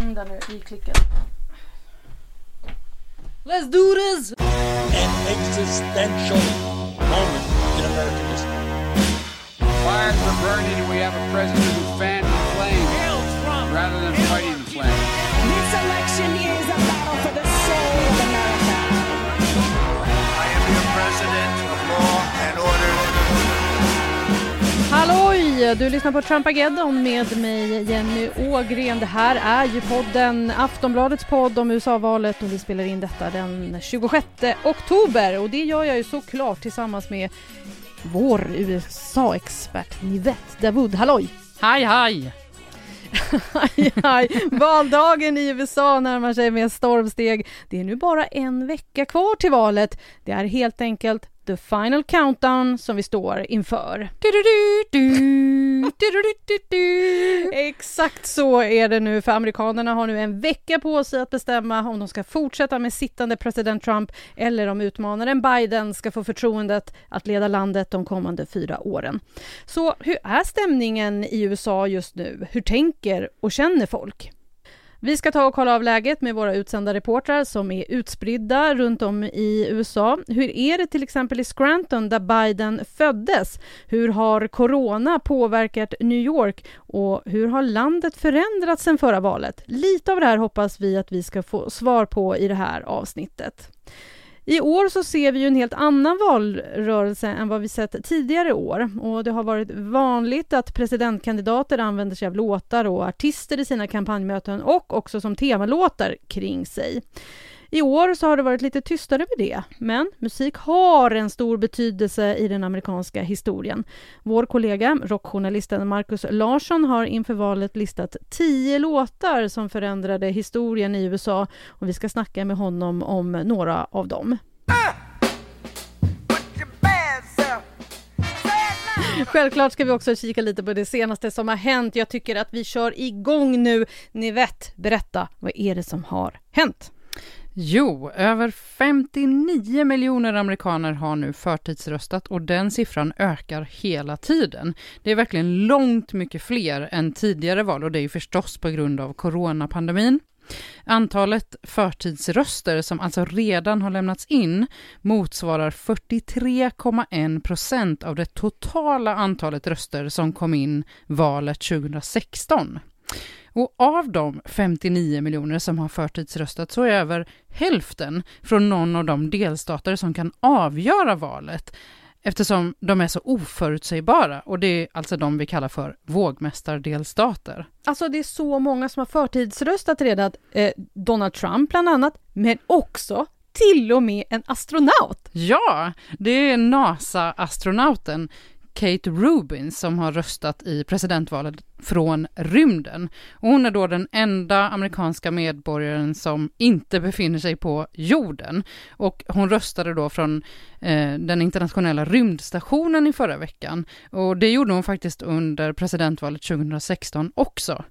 Mm, där är i-klicken. Let's do this! an existential moment in American history. Fires were burning and we have a president who fanned the flame rather than Halloj! Du lyssnar på Trumpageddon med mig Jenny Ågren. Det här är ju podden Aftonbladets podd om USA-valet och vi spelar in detta den 26 oktober och det gör jag ju såklart tillsammans med vår USA-expert Nivette Dawood. Halloj! Hej hej! Aj, aj. Valdagen i USA närmar sig med stormsteg. Det är nu bara en vecka kvar till valet. Det är helt enkelt the final countdown som vi står inför. Exakt så är det nu, för amerikanerna har nu en vecka på sig att bestämma om de ska fortsätta med sittande president Trump eller om utmanaren Biden ska få förtroendet att leda landet de kommande fyra åren. Så hur är stämningen i USA just nu? Hur tänker och känner folk? Vi ska ta och kolla av läget med våra utsända reportrar som är utspridda runt om i USA. Hur är det till exempel i Scranton där Biden föddes? Hur har corona påverkat New York och hur har landet förändrats sedan förra valet? Lite av det här hoppas vi att vi ska få svar på i det här avsnittet. I år så ser vi ju en helt annan valrörelse än vad vi sett tidigare år och det har varit vanligt att presidentkandidater använder sig av låtar och artister i sina kampanjmöten och också som temalåtar kring sig. I år så har det varit lite tystare med det, men musik har en stor betydelse i den amerikanska historien. Vår kollega, rockjournalisten Markus Larsson, har inför valet listat tio låtar som förändrade historien i USA och vi ska snacka med honom om några av dem. Självklart ska vi också kika lite på det senaste som har hänt. Jag tycker att vi kör igång nu. Ni vet, berätta, vad är det som har hänt? Jo, över 59 miljoner amerikaner har nu förtidsröstat och den siffran ökar hela tiden. Det är verkligen långt mycket fler än tidigare val och det är ju förstås på grund av coronapandemin. Antalet förtidsröster som alltså redan har lämnats in motsvarar 43,1 procent av det totala antalet röster som kom in valet 2016. Och av de 59 miljoner som har förtidsröstat så är över hälften från någon av de delstater som kan avgöra valet eftersom de är så oförutsägbara och det är alltså de vi kallar för vågmästardelstater. Alltså det är så många som har förtidsröstat redan, eh, Donald Trump bland annat, men också till och med en astronaut. Ja, det är NASA-astronauten Kate Rubin som har röstat i presidentvalet från rymden. Och hon är då den enda amerikanska medborgaren som inte befinner sig på jorden. Och hon röstade då från eh, den internationella rymdstationen i förra veckan. Och det gjorde hon faktiskt under presidentvalet 2016 också.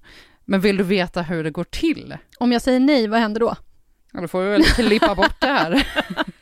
Men vill du veta hur det går till? Om jag säger nej, vad händer då? Ja, då får vi väl klippa bort det här.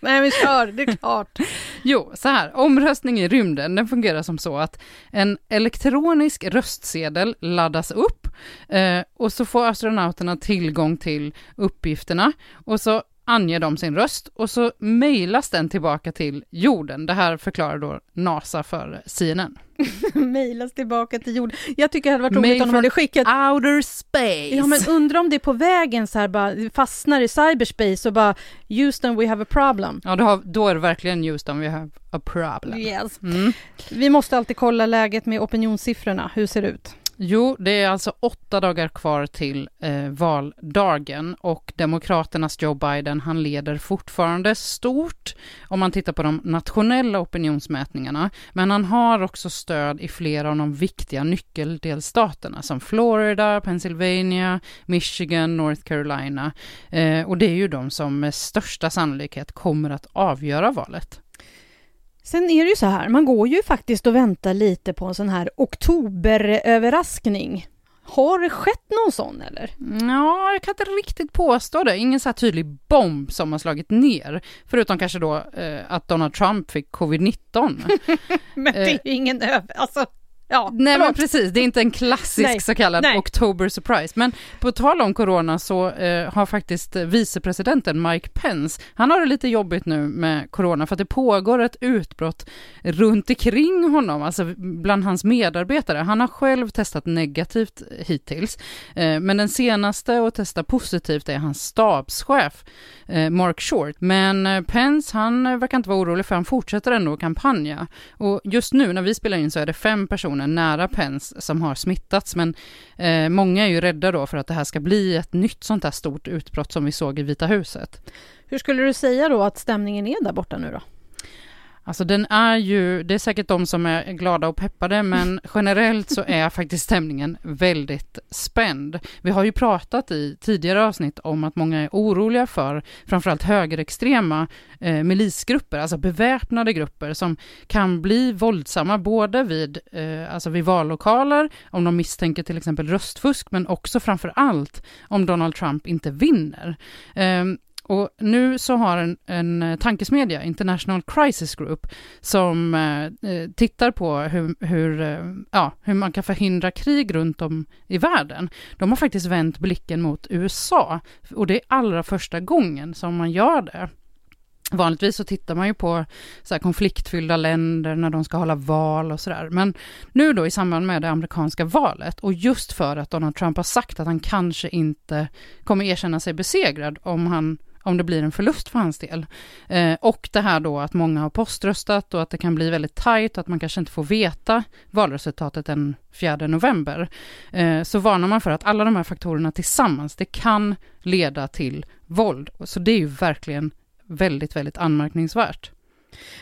Nej, men kör, det är klart. Jo, så här, omröstning i rymden, den fungerar som så att en elektronisk röstsedel laddas upp eh, och så får astronauterna tillgång till uppgifterna och så anger de sin röst och så mejlas den tillbaka till jorden. Det här förklarar då NASA för CNN. Mejlas tillbaka till jorden. Jag tycker det hade varit roligt om de hade skickat Outer space! Ja men undrar om det är på vägen så här bara fastnar i cyberspace och bara Houston we have a problem. Ja, då, har, då är det verkligen om vi har a problem. Yes. Mm. Vi måste alltid kolla läget med opinionssiffrorna. Hur ser det ut? Jo, det är alltså åtta dagar kvar till eh, valdagen och Demokraternas Joe Biden, han leder fortfarande stort om man tittar på de nationella opinionsmätningarna. Men han har också stöd i flera av de viktiga nyckeldelstaterna som Florida, Pennsylvania, Michigan, North Carolina. Eh, och det är ju de som med största sannolikhet kommer att avgöra valet. Sen är det ju så här, man går ju faktiskt och väntar lite på en sån här oktoberöverraskning. Har det skett någon sån eller? Ja, jag kan inte riktigt påstå det. Ingen så här tydlig bomb som har slagit ner. Förutom kanske då eh, att Donald Trump fick covid-19. Men det är ju ingen över... Alltså, Ja, Nej förlåt. men precis, det är inte en klassisk Nej, så kallad nej. October surprise. Men på tal om corona så eh, har faktiskt vicepresidenten Mike Pence, han har det lite jobbigt nu med corona för att det pågår ett utbrott runt omkring honom, alltså bland hans medarbetare. Han har själv testat negativt hittills, eh, men den senaste att testa positivt är hans stabschef eh, Mark Short. Men eh, Pence, han verkar inte vara orolig för han fortsätter ändå kampanja. Och just nu när vi spelar in så är det fem personer nära Pence som har smittats, men eh, många är ju rädda då för att det här ska bli ett nytt sånt här stort utbrott som vi såg i Vita huset. Hur skulle du säga då att stämningen är där borta nu då? Alltså den är ju, det är säkert de som är glada och peppade, men generellt så är faktiskt stämningen väldigt spänd. Vi har ju pratat i tidigare avsnitt om att många är oroliga för framförallt högerextrema eh, milisgrupper, alltså beväpnade grupper som kan bli våldsamma både vid, eh, alltså vid vallokaler, om de misstänker till exempel röstfusk, men också framför allt om Donald Trump inte vinner. Ehm, och nu så har en, en eh, tankesmedja, International Crisis Group, som eh, eh, tittar på hur, hur, eh, ja, hur man kan förhindra krig runt om i världen. De har faktiskt vänt blicken mot USA, och det är allra första gången som man gör det. Vanligtvis så tittar man ju på så här konfliktfyllda länder när de ska hålla val och sådär. Men nu då i samband med det amerikanska valet och just för att Donald Trump har sagt att han kanske inte kommer erkänna sig besegrad om, han, om det blir en förlust för hans del. Eh, och det här då att många har poströstat och att det kan bli väldigt tajt och att man kanske inte får veta valresultatet den 4 november. Eh, så varnar man för att alla de här faktorerna tillsammans, det kan leda till våld. Så det är ju verkligen väldigt, väldigt anmärkningsvärt.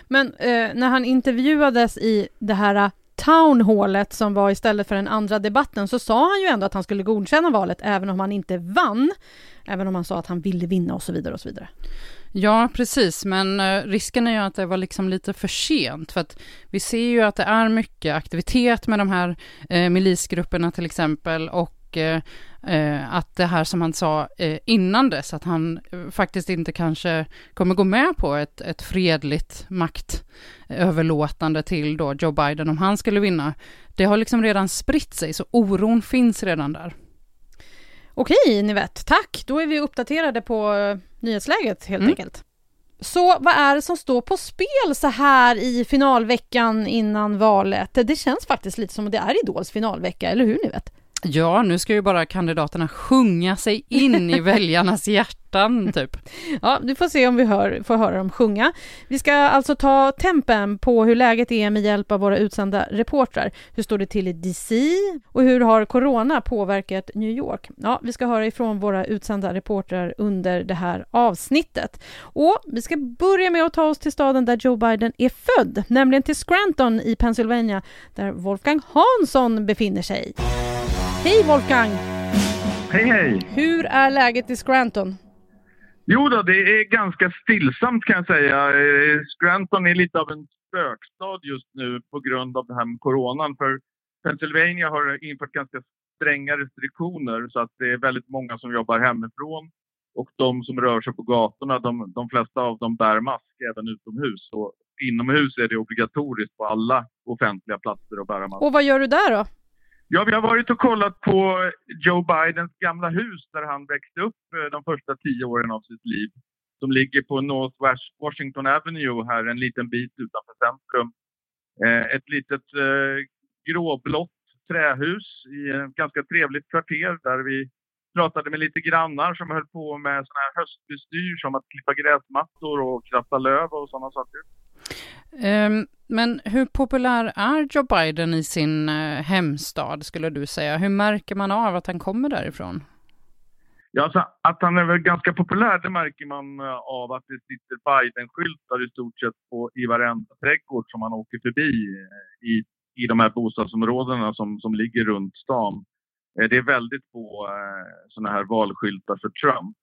Men eh, när han intervjuades i det här townhallet som var istället för den andra debatten så sa han ju ändå att han skulle godkänna valet även om han inte vann. Även om han sa att han ville vinna och så vidare och så vidare. Ja, precis, men eh, risken är ju att det var liksom lite för sent, för att vi ser ju att det är mycket aktivitet med de här eh, milisgrupperna till exempel, och eh, att det här som han sa eh, innan dess, att han eh, faktiskt inte kanske kommer gå med på ett, ett fredligt maktöverlåtande till då Joe Biden om han skulle vinna, det har liksom redan spritt sig, så oron finns redan där. Okej, ni vet. Tack! Då är vi uppdaterade på eh, nyhetsläget helt Mm. enkelt. Så vad är det som står på spel så här i finalveckan innan valet? Det känns faktiskt lite som att det är Idols finalvecka, eller hur ni vet? Ja, nu ska ju bara kandidaterna sjunga sig in i väljarnas hjärtan, typ. Ja, du får se om vi hör, får höra dem sjunga. Vi ska alltså ta tempen på hur läget är med hjälp av våra utsända reportrar. Hur står det till i DC och hur har corona påverkat New York? Ja, vi ska höra ifrån våra utsända reportrar under det här avsnittet. Och vi ska börja med att ta oss till staden där Joe Biden är född, nämligen till Scranton i Pennsylvania, där Wolfgang Hansson befinner sig. Hej Wolfgang! Hej hej! Hur är läget i Scranton? Jo då, det är ganska stillsamt kan jag säga. Eh, Scranton är lite av en spökstad just nu på grund av det här med coronan. För Pennsylvania har infört ganska stränga restriktioner så att det är väldigt många som jobbar hemifrån. Och de som rör sig på gatorna, de, de flesta av dem bär mask även utomhus. Och inomhus är det obligatoriskt på alla offentliga platser att bära mask. Och vad gör du där då? Ja, vi har varit och kollat på Joe Bidens gamla hus där han växte upp eh, de första tio åren av sitt liv. Som ligger på North Washington Avenue här en liten bit utanför centrum. Eh, ett litet eh, gråblått trähus i ett ganska trevligt kvarter där vi pratade med lite grannar som höll på med sån här höstbestyr som att klippa gräsmattor och kratta löv och sådana saker. Ehm, men hur populär är Joe Biden i sin eh, hemstad, skulle du säga? Hur märker man av att han kommer därifrån? Ja, alltså, att han är väl ganska populär det märker man eh, av att det sitter Biden-skyltar i stort sett på, i varenda trädgård som man åker förbi eh, i, i de här bostadsområdena som, som ligger runt stan. Det är väldigt få eh, sådana här valskyltar för Trump.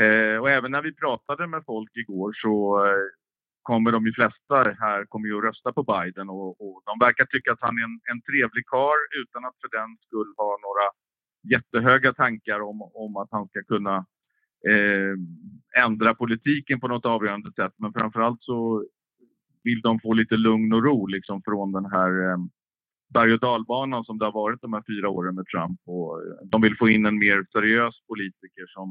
Eh, och även när vi pratade med folk igår så eh, kommer de flesta här kommer ju att rösta på Biden och, och de verkar tycka att han är en, en trevlig kar utan att för den skull ha några jättehöga tankar om, om att han ska kunna eh, ändra politiken på något avgörande sätt. Men framförallt så vill de få lite lugn och ro liksom från den här eh, berg och dalbanan som det har varit de här fyra åren med Trump. Och de vill få in en mer seriös politiker som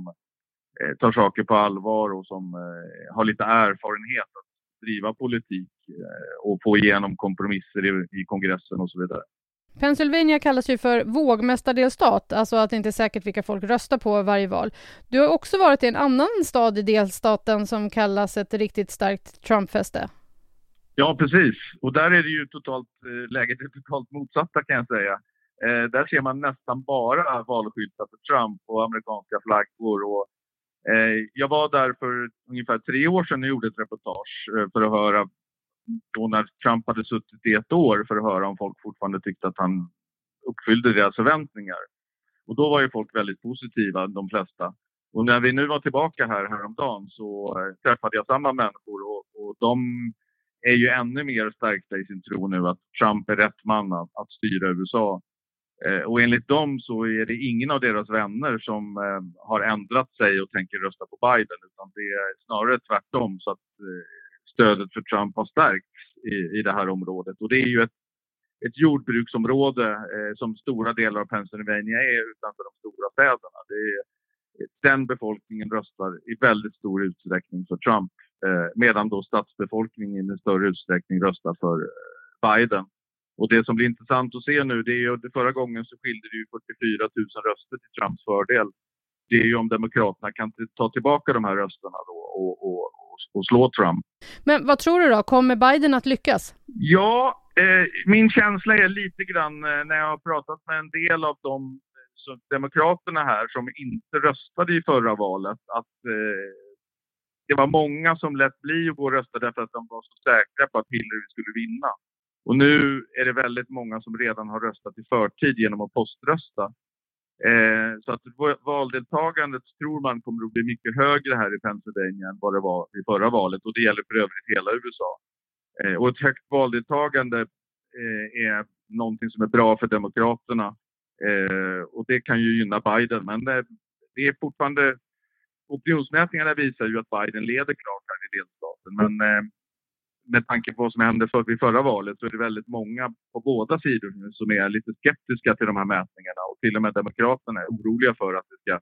eh, tar saker på allvar och som eh, har lite erfarenhet att driva politik eh, och få igenom kompromisser i, i kongressen och så vidare. Pennsylvania kallas ju för vågmästardelstat, alltså att det inte är säkert vilka folk röstar på varje val. Du har också varit i en annan stad i delstaten som kallas ett riktigt starkt Trumpfäste. Ja, precis. Och där är det ju totalt, eh, läget är totalt motsatta kan jag säga. Eh, där ser man nästan bara valskyltar för Trump och amerikanska flaggor. Och, Eh, jag var där för ungefär tre år sedan och gjorde ett reportage eh, för att höra då när Trump hade suttit i ett år för att höra om folk fortfarande tyckte att han uppfyllde deras förväntningar. Och då var ju folk väldigt positiva, de flesta. Och när vi nu var tillbaka här häromdagen så eh, träffade jag samma människor och, och de är ju ännu mer stärkta i sin tro nu att Trump är rätt man att, att styra USA. Eh, och enligt dem så är det ingen av deras vänner som eh, har ändrat sig och tänker rösta på Biden utan det är snarare tvärtom så att eh, stödet för Trump har stärkts i, i det här området. Och det är ju ett, ett jordbruksområde eh, som stora delar av Pennsylvania är utanför de stora städerna. Det är, den befolkningen röstar i väldigt stor utsträckning för Trump eh, medan då stadsbefolkningen i större utsträckning röstar för eh, Biden. Och det som blir intressant att se nu, det är ju förra gången så skilde det ju 44 000 röster till Trumps fördel. Det är ju om Demokraterna kan ta tillbaka de här rösterna då och, och, och slå Trump. Men vad tror du då, kommer Biden att lyckas? Ja, eh, min känsla är lite grann eh, när jag har pratat med en del av de så demokraterna här som inte röstade i förra valet att eh, det var många som lät bli att gå och rösta därför att de var så säkra på att Hillary skulle vinna. Och nu är det väldigt många som redan har röstat i förtid genom att poströsta. Eh, så att valdeltagandet tror man kommer att bli mycket högre här i Pennsylvania än vad det var i förra valet och det gäller för övrigt hela USA. Eh, och ett högt valdeltagande eh, är någonting som är bra för Demokraterna Eh, och det kan ju gynna Biden. Men det, det är fortfarande... Opinionsmätningarna visar ju att Biden leder klart här i delstaten. Men eh, med tanke på vad som hände för, vid förra valet så är det väldigt många på båda sidor nu som är lite skeptiska till de här mätningarna. Och till och med Demokraterna är oroliga för att det ska,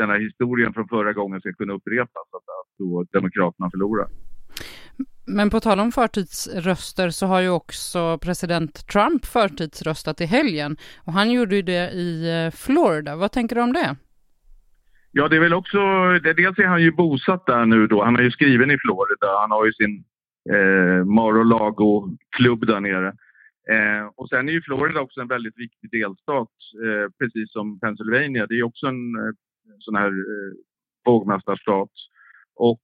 den här historien från förra gången ska kunna upprepas. Att, att då Demokraterna förlorar. Men på tal om förtidsröster så har ju också president Trump förtidsröstat i helgen och han gjorde ju det i eh, Florida. Vad tänker du om det? Ja, det är väl också, dels är han ju bosatt där nu då. Han är ju skriven i Florida. Han har ju sin eh, Mar-a-Lago-klubb där nere. Eh, och sen är ju Florida också en väldigt viktig delstat, eh, precis som Pennsylvania. Det är också en eh, sån här eh, vågmästarstat. Och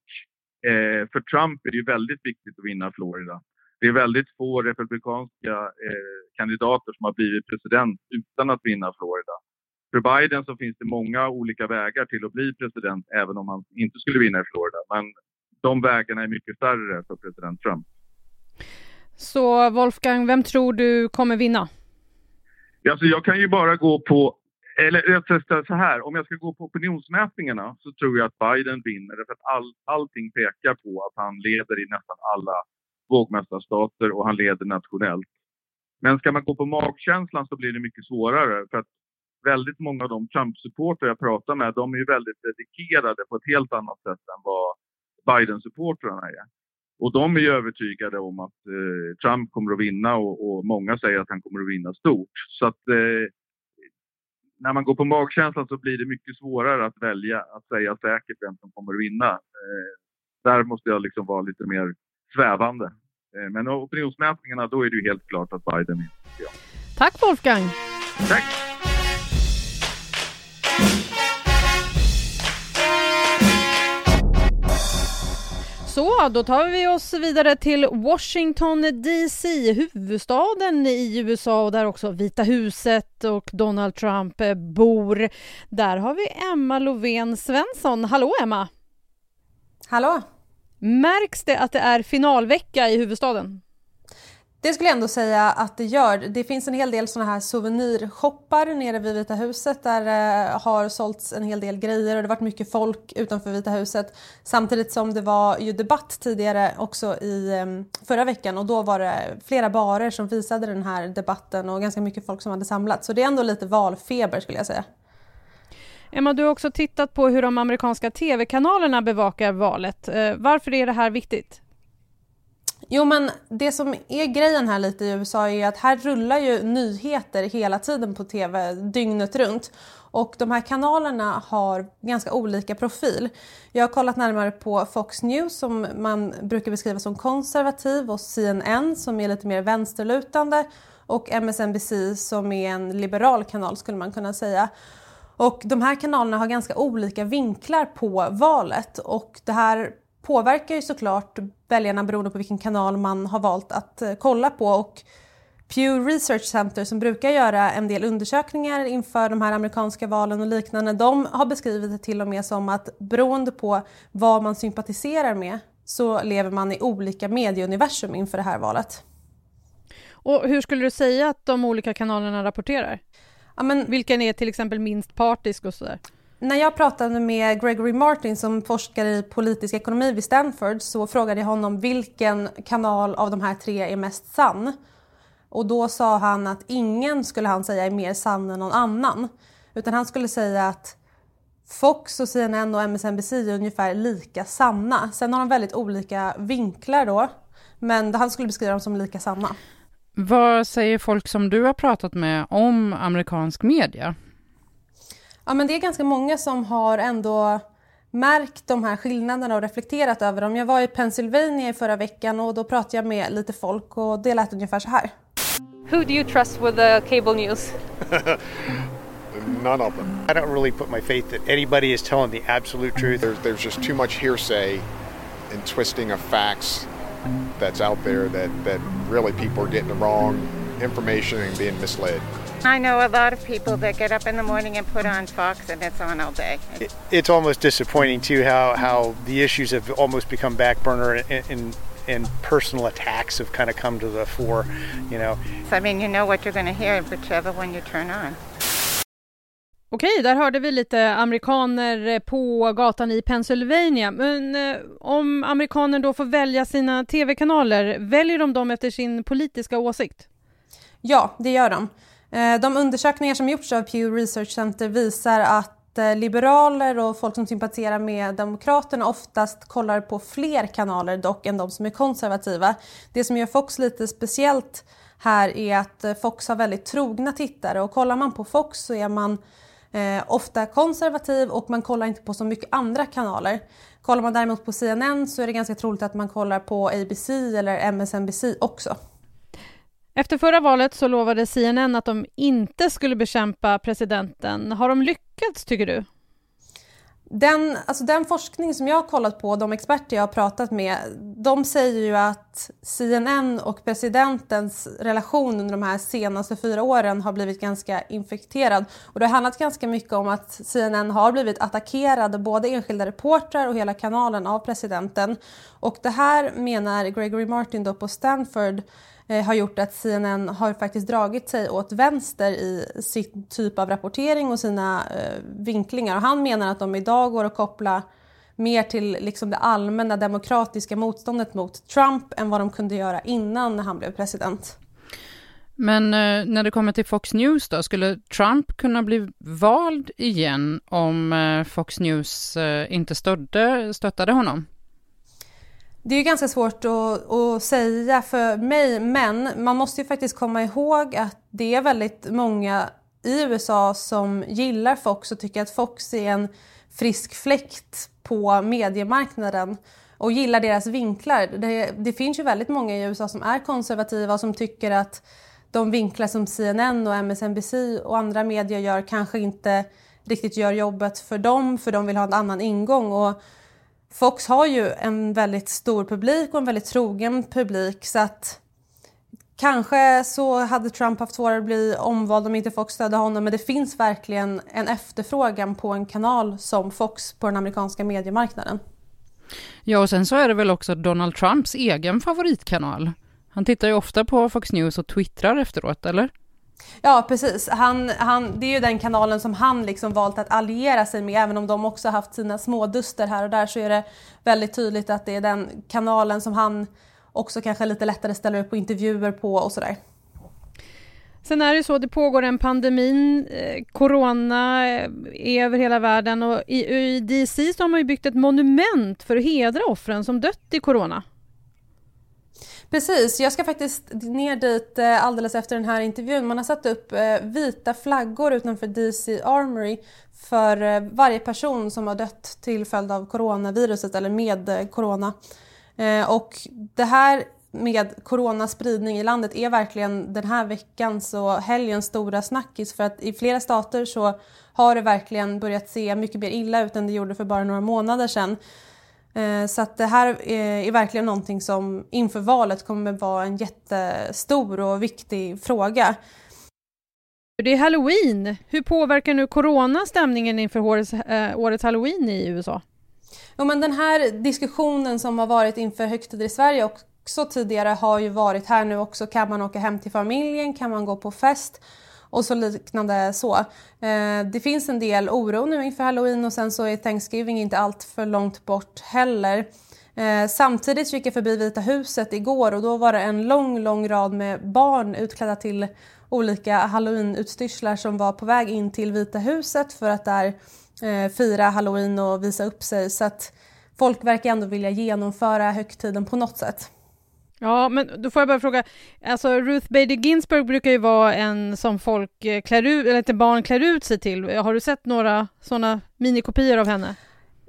Eh, för Trump är det ju väldigt viktigt att vinna Florida. Det är väldigt få republikanska eh, kandidater som har blivit president utan att vinna Florida. För Biden så finns det många olika vägar till att bli president även om han inte skulle vinna i Florida. Men de vägarna är mycket större för president Trump. Så Wolfgang, vem tror du kommer vinna? Alltså jag kan ju bara gå på eller rättare så här, om jag ska gå på opinionsmätningarna så tror jag att Biden vinner därför att all, allting pekar på att han leder i nästan alla vågmästarstater och han leder nationellt. Men ska man gå på magkänslan så blir det mycket svårare för att väldigt många av de Trump-supportrar jag pratar med, de är ju väldigt dedikerade på ett helt annat sätt än vad Biden-supportrarna är. Och de är övertygade om att eh, Trump kommer att vinna och, och, många säger att han kommer att vinna stort. Så att eh, när man går på magkänslan så blir det mycket svårare att välja, att säga säkert vem som kommer att vinna. Eh, där måste jag liksom vara lite mer svävande. Eh, men opinionsmätningarna, då är det ju helt klart att Biden vinner. Tack Wolfgang! Tack! Så, då tar vi oss vidare till Washington DC, huvudstaden i USA och där också Vita huset och Donald Trump eh, bor. Där har vi Emma Lovén Svensson. Hallå Emma! Hallå! Märks det att det är finalvecka i huvudstaden? Det skulle jag ändå säga att det gör. Det finns en hel del såna här souvenirshoppar nere vid Vita huset där det har sålts en hel del grejer och det har varit mycket folk utanför Vita huset. Samtidigt som det var ju debatt tidigare också i ehm, förra veckan och då var det flera barer som visade den här debatten och ganska mycket folk som hade samlats. Så det är ändå lite valfeber skulle jag säga. Emma, du har också tittat på hur de amerikanska tv-kanalerna bevakar valet. Eh, Varför är det här viktigt? Jo men det som är grejen här lite i USA är att här rullar ju nyheter hela tiden på TV dygnet runt. Och de här kanalerna har ganska olika profil. Jag har kollat närmare på Fox News som man brukar beskriva som konservativ och CNN som är lite mer vänsterlutande och MSNBC som är en liberal kanal skulle man kunna säga. Och de här kanalerna har ganska olika vinklar på valet och det här påverkar ju såklart väljarna beroende på vilken kanal man har valt att eh, kolla på. Och Pew Research Center som brukar göra en del undersökningar inför de här amerikanska valen och liknande, de har beskrivit det till och med som att beroende på vad man sympatiserar med så lever man i olika medieuniversum inför det här valet. Och hur skulle du säga att de olika kanalerna rapporterar? Ja, men Vilken är till exempel minst partisk och sådär? När jag pratade med Gregory Martin som forskar i politisk ekonomi vid Stanford så frågade jag honom vilken kanal av de här tre är mest sann. Och då sa han att ingen skulle han säga är mer sann än någon annan. Utan han skulle säga att Fox och CNN och MSNBC är ungefär lika sanna. Sen har de väldigt olika vinklar då. Men han skulle beskriva dem som lika sanna. Vad säger folk som du har pratat med om amerikansk media? Ja, men det är ganska många som har ändå märkt de här skillnaderna och reflekterat över dem. Jag var i Pennsylvania i förra veckan och då pratade jag med lite folk och det lät ungefär så här. Who do you trust with the cable news? None of them. I don't really put my faith that anybody is telling the absolute truth. There's, there's just too much hearsay and twisting of facts that's out there that, that really people are getting the wrong information and being misled. I know a lot of people that get up in the morning and put on Fox and it's on all day. It, it's almost disappointing too how, how the issues have almost become back burner and, and, and personal attacks have kind of come to the fore, you know. So, I mean, you know what you're going to hear whichever one you turn on. Okej, där hörde vi lite amerikaner eh, på gatan i Pennsylvania. Men eh, om amerikaner då får välja sina tv-kanaler, väljer de dem efter sin politiska åsikt? Ja, det gör de. Eh, de undersökningar som gjorts av Pew Research Center visar att eh, liberaler och folk som sympatiserar med Demokraterna oftast kollar på fler kanaler dock än de som är konservativa. Det som gör Fox lite speciellt här är att eh, Fox har väldigt trogna tittare och kollar man på Fox så är man eh, ofta konservativ och man kollar inte på så mycket andra kanaler. Kollar man däremot på CNN så är det ganska troligt att man kollar på ABC eller MSNBC också. Efter förra valet så lovade CNN att de inte skulle bekämpa presidenten. Har de lyckats, tycker du? Den, alltså den forskning som jag har kollat på, de experter jag har pratat med, de säger ju att CNN och presidentens relation under de här senaste fyra åren har blivit ganska infekterad. Och det har handlat ganska mycket om att CNN har blivit attackerad, både enskilda reportrar och hela kanalen av presidenten. Och det här menar Gregory Martin då på Stanford Eh, har gjort att CNN har faktiskt dragit sig åt vänster i sin typ av rapportering och sina eh, vinklingar. Och han menar att de idag går att koppla mer till liksom det allmänna demokratiska motståndet mot Trump än vad de kunde göra innan när han blev president. Men eh, när det kommer till Fox News då, skulle Trump kunna bli vald igen om eh, Fox News eh, inte stödde, stöttade honom? Det är ju ganska svårt att, att, säga för mig, men man måste ju faktiskt komma ihåg att det är väldigt många i USA som gillar Fox och tycker att Fox är en frisk fläkt på mediemarknaden och gillar deras vinklar. Det, det finns ju väldigt många i USA som är konservativa och som tycker att de vinklar som CNN och MSNBC och andra medier gör kanske inte riktigt gör jobbet för dem, för de vill ha en annan ingång. Och Fox har ju en väldigt stor publik och en väldigt trogen publik så att kanske så hade Trump haft svårare att bli omvald om inte Fox stödde honom men det finns verkligen en efterfrågan på en kanal som Fox på den amerikanska mediemarknaden. Ja, och sen så är det väl också Donald Trumps egen favoritkanal. Han tittar ju ofta på Fox News och twittrar efteråt, eller? Ja, precis. Han, han, det är ju den kanalen som han liksom valt att alliera sig med. Även om de också haft sina småduster här och där så är det väldigt tydligt att det är den kanalen som han också kanske lite lättare ställer upp på intervjuer på och sådär. Sen är det ju så, det pågår en pandemi, eh, corona eh, är över hela världen och i, i DC så har man ju byggt ett monument för att hedra offren som dött i corona. Precis, jag ska faktiskt ner dit eh, alldeles efter den här intervjun. Man har satt upp eh, vita flaggor utanför DC Armory för eh, varje person som har dött till följd av coronaviruset eller med corona. Och det här med coronaspridning i landet är verkligen den här veckans och helgens stora snackis för att i flera stater så har det verkligen börjat se mycket mer illa ut än det gjorde för bara några månader sedan. Eh, så att det här är verkligen någonting som inför valet kommer vara en jättestor och viktig fråga. Det är halloween. Hur påverkar nu corona stämningen inför årets, äh, årets halloween i USA? Jo, men den här diskussionen som har varit inför högtider i Sverige också tidigare har ju varit här nu också. Kan man åka hem till familjen? Kan man gå på fest? Och så liknande så. Eh, det finns en del oro nu inför halloween och sen så är Thanksgiving inte allt för långt bort heller. Eh, samtidigt gick jag förbi Vita huset igår och då var det en lång, lång rad med barn utklädda till olika halloween-utstyrslar som var på väg in till Vita huset för att där eh, fira halloween och visa upp sig. Så att folk verkar ändå vilja genomföra högtiden på något sätt. Ja, men då får jag bara fråga, alltså Ruth Bader Ginsburg brukar ju vara en som folk eh, klär ut, eller inte barn klär ut sig till. Har du sett några sådana minikopior av henne?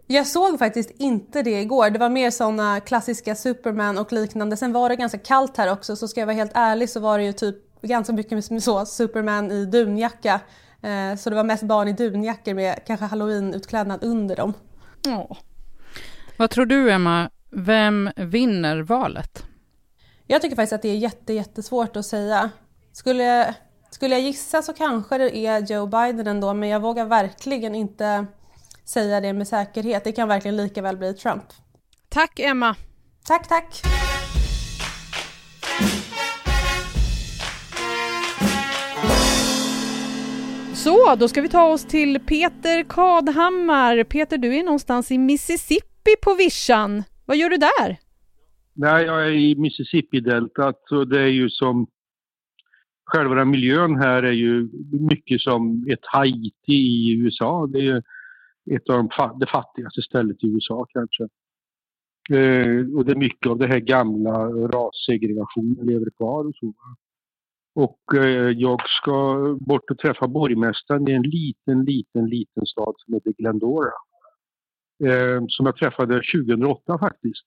Jag såg faktiskt inte det igår. Det var mer sådana klassiska Superman och liknande. Sen var det ganska kallt här också, så ska jag vara helt ärlig så var det ju typ ganska mycket så Superman i dunjacka. Eh, så det var mest barn i dunjackor med kanske halloween-utklädnad under dem. Ja. Vad tror du, Emma? Vem vinner valet? Jag tycker faktiskt att det är jätte, jättesvårt att säga. Skulle, skulle jag gissa så kanske det är Joe Biden ändå, men jag vågar verkligen inte säga det med säkerhet. Det kan verkligen lika väl bli Trump. Tack Emma! Tack, tack! Så, då ska vi ta oss till Peter Kadhammar. Peter, du är någonstans i Mississippi på vischan. Vad gör du där? Nej, jag är i Mississippi-deltat och det är ju som själva den miljön här är ju mycket som ett Haiti i USA. Det är ju ett av de det fattigaste stället i USA kanske. Eh, och det är mycket av det här gamla rassegregationen lever kvar och så. Och eh, jag ska bort och träffa borgmästaren i en liten, liten, liten stad som heter Glendora. Eh, som jag träffade 2008 faktiskt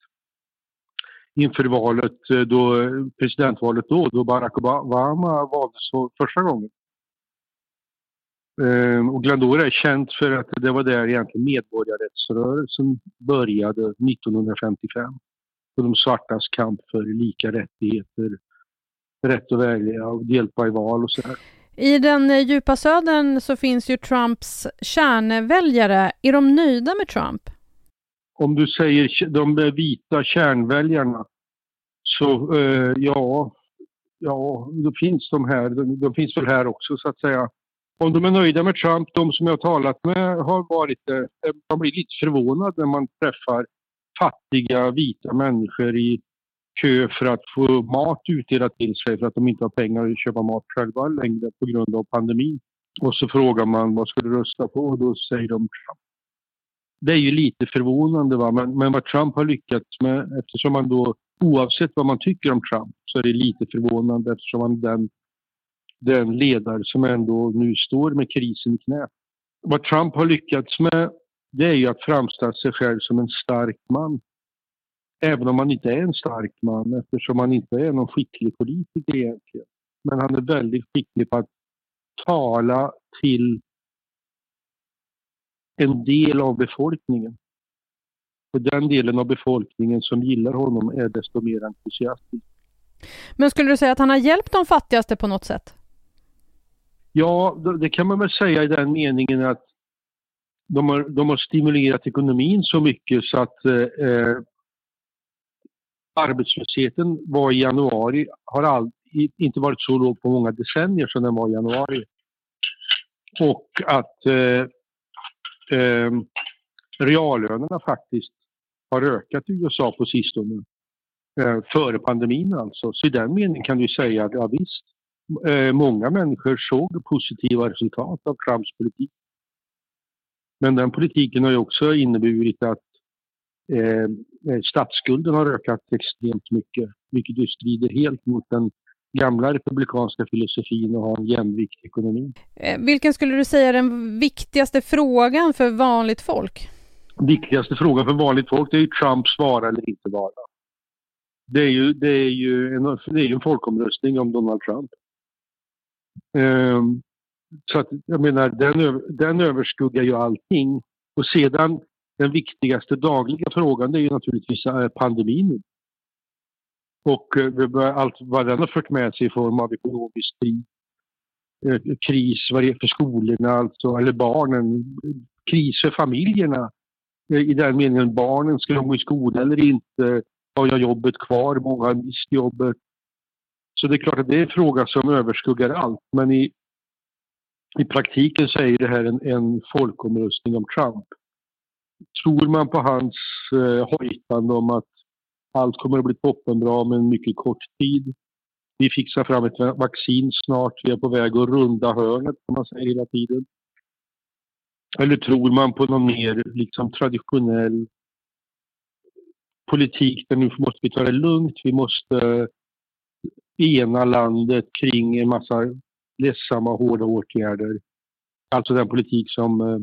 inför valet, eh, då, presidentvalet då, då Barack Obama valdes första gången. Ehm, och Glendora är känt för att det var där egentligen medborgarrättsrörelsen började 1955. Och de svartas kamp för lika rättigheter, rätt att välja och delta i val och sådär. I den eh, djupa södern så finns ju Trumps kärnväljare. Är de nöjda med Trump? Om du säger de vita kärnväljarna så eh, ja, ja, då finns de här. De, de, finns väl här också så att säga. Om de är nöjda med Trump, de som jag har talat med har varit det. Man blir lite förvånad när man träffar fattiga vita människor i kö för att få mat utdelat till sig för att de inte har pengar att köpa mat själva längre på grund av pandemin. Och så frågar man vad ska du rösta på och då säger de Trump det är ju lite förvånande. Va? Men, men vad Trump har lyckats med, eftersom man då oavsett vad man tycker om Trump så är det lite förvånande eftersom han den, den ledare som ändå nu står med krisen i knät. Vad Trump har lyckats med det är ju att framställa sig själv som en stark man. Även om han inte är en stark man eftersom han inte är någon skicklig politiker egentligen. Men han är väldigt skicklig på att tala till en del av befolkningen. Och den delen av befolkningen som gillar honom är desto mer entusiastisk. Men skulle du säga att han har hjälpt de fattigaste på något sätt? Ja, det kan man väl säga i den meningen att de har, de har stimulerat ekonomin så mycket så att eh, arbetslösheten var i januari, har all, inte varit så låg på många decennier som den var i januari. Och att eh, eh, reallönerna faktiskt har ökat i USA på sistone. Eh, före pandemin alltså. Så i den meningen kan du säga att ja, visst, eh, många människor såg positiva resultat av Trumps politik. Men den politiken har ju också inneburit att eh, statsskulden har ökat extremt mycket, vilket ju strider helt mot den gamla republikanska filosofin och ha en jämvikt ekonomi. Eh, vilken skulle du säga är den viktigaste frågan för vanligt folk? Viktigaste frågan för vanligt folk är ju Trumps vara eller inte vara. Det är ju, det är ju, en, det är en folkomröstning om Donald Trump. Um, så att, jag menar, den, den överskuggar ju allting. Och sedan den viktigaste dagliga frågan det är ju naturligtvis eh, pandemin. Och eh, allt vad den har fört med sig i form av ekonomisk kris, eh, kris för skolorna, alltså, eller barnen, kris för familjerna. Eh, I den meningen barnen, ska gå i skola eller inte? Har jag jobbet kvar? Många har mist jobbet. Så det är klart att det är en fråga som överskuggar allt. Men i, i praktiken så är det här en, en folkomröstning om Trump. Tror man på hans eh, hojtande om att allt kommer att bli toppenbra med en mycket kort tid. Vi fixar fram ett vaccin snart. Vi är på väg att runda hörnet, som man säger hela tiden. Eller tror man på någon mer liksom, traditionell politik där nu måste vi ta det lugnt. Vi måste ena landet kring en massa ledsamma, hårda åtgärder. Alltså den politik som eh,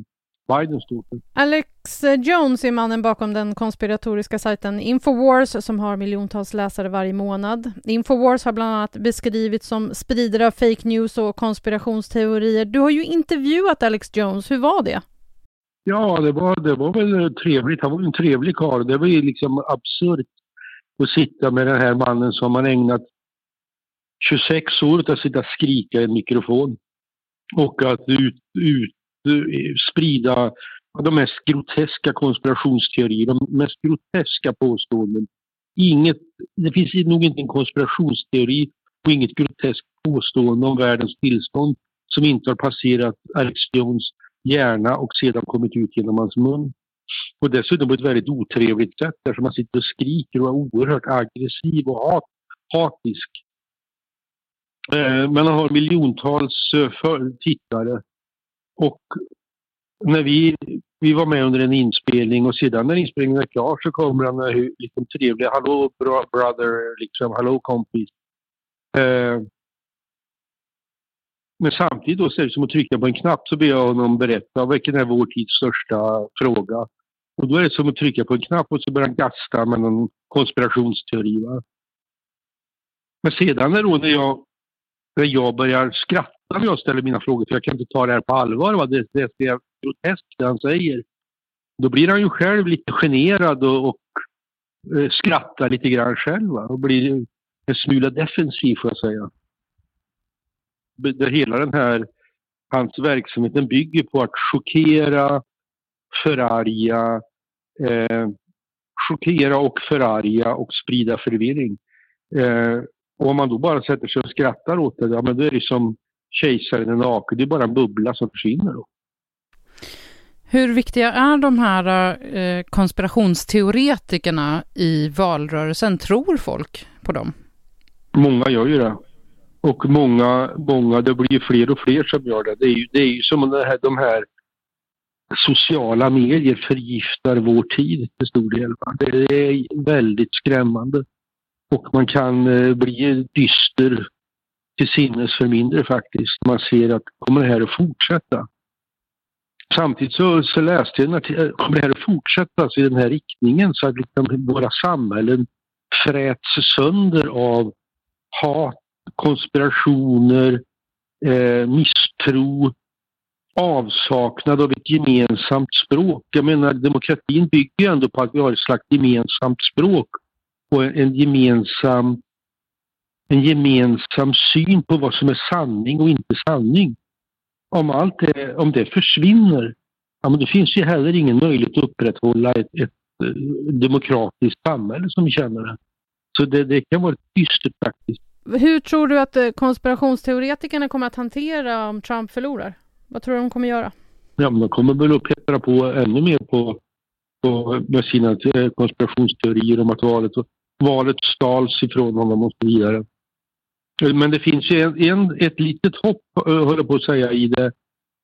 Biden står för. Alex Jones är mannen bakom den konspiratoriska sajten Infowars som har miljontals läsare varje månad. Infowars har bland annat beskrivits som spridare av fake news och konspirationsteorier. Du har ju intervjuat Alex Jones, hur var det? Ja, det var, det var väl trevligt. Han var en trevlig karl. Det var ju liksom absurt att sitta med den här mannen som har ägnat 26 år åt att sitta och skrika i en mikrofon. Och att ut, ut Eh, sprida de mest groteska konspirationsteorier, de mest groteska påståenden. Inget, det finns nog inte en konspirationsteori och inget groteskt påstående om världens tillstånd som inte har passerat Alex Jones hjärna och sedan kommit ut genom hans mun. Och dessutom på ett väldigt otrevligt sätt där han man sitter och skriker och är oerhört aggressiv och hat, hatisk. Eh, men han har miljontals eh, tittare och när vi, vi var med under en inspelning och sedan när inspelningen är klar så kommer han med liksom trevlig Hallå brother, liksom hallå kompis. Eh, men samtidigt då så är det som att trycka på en knapp så ber jag honom berätta vilken är vår tids största fråga. Och då är det som att trycka på en knapp och så börjar han gasta med någon konspirationsteori. Va? Men sedan då när jag, jag börjar skratta när jag ställer mina frågor för jag kan inte ta det här på allvar. Va? Det, det, det är groteskt det han säger. Då blir han ju själv lite generad och, och eh, skrattar lite grann själv va? och blir en smula defensiv får jag säga. Det, hela den här, hans verksamhet den bygger på att chockera, förarga, eh, chockera och förarga och sprida förvirring. Eh, och om man då bara sätter sig och skrattar åt det, ja men då är det som kejsaren är naken. Det är bara en bubbla som försvinner då. Hur viktiga är de här eh, konspirationsteoretikerna i valrörelsen? Tror folk på dem? Många gör ju det. Och många, många, det blir ju fler och fler som gör det. Det är ju, det är ju som det här, de här sociala medier förgiftar vår tid till stor del. Det är väldigt skrämmande. Och man kan eh, bli dyster till sinnes för mindre faktiskt. Man ser att kommer det här att fortsätta? Samtidigt så, så läste jag att eh, kommer det här att fortsätta alltså i den här riktningen så att liksom våra samhällen fräts sönder av hat, konspirationer, eh, misstro, avsaknad av ett gemensamt språk. Jag menar demokratin bygger ju ändå på att vi har ett slags gemensamt språk och en gemensam en gemensam syn på vad som är sanning och inte sanning. Om, allt det, om det försvinner, ja, men då finns ju heller ingen möjlighet att upprätthålla ett, ett, eh, demokratiskt samhälle som vi känner det. Så det, det kan vara dystert faktiskt. Hur tror du att eh, konspirationsteoretikerna kommer att hantera om Trump förlorar? Vad tror du de kommer göra? Ja, men de kommer väl att peppra på ännu mer på, på med sina eh, konspirationsteorier om att valet, valet stals ifrån honom och så vidare. Men det finns ju en, en, ett litet hopp, eh, höll jag på att säga, i det,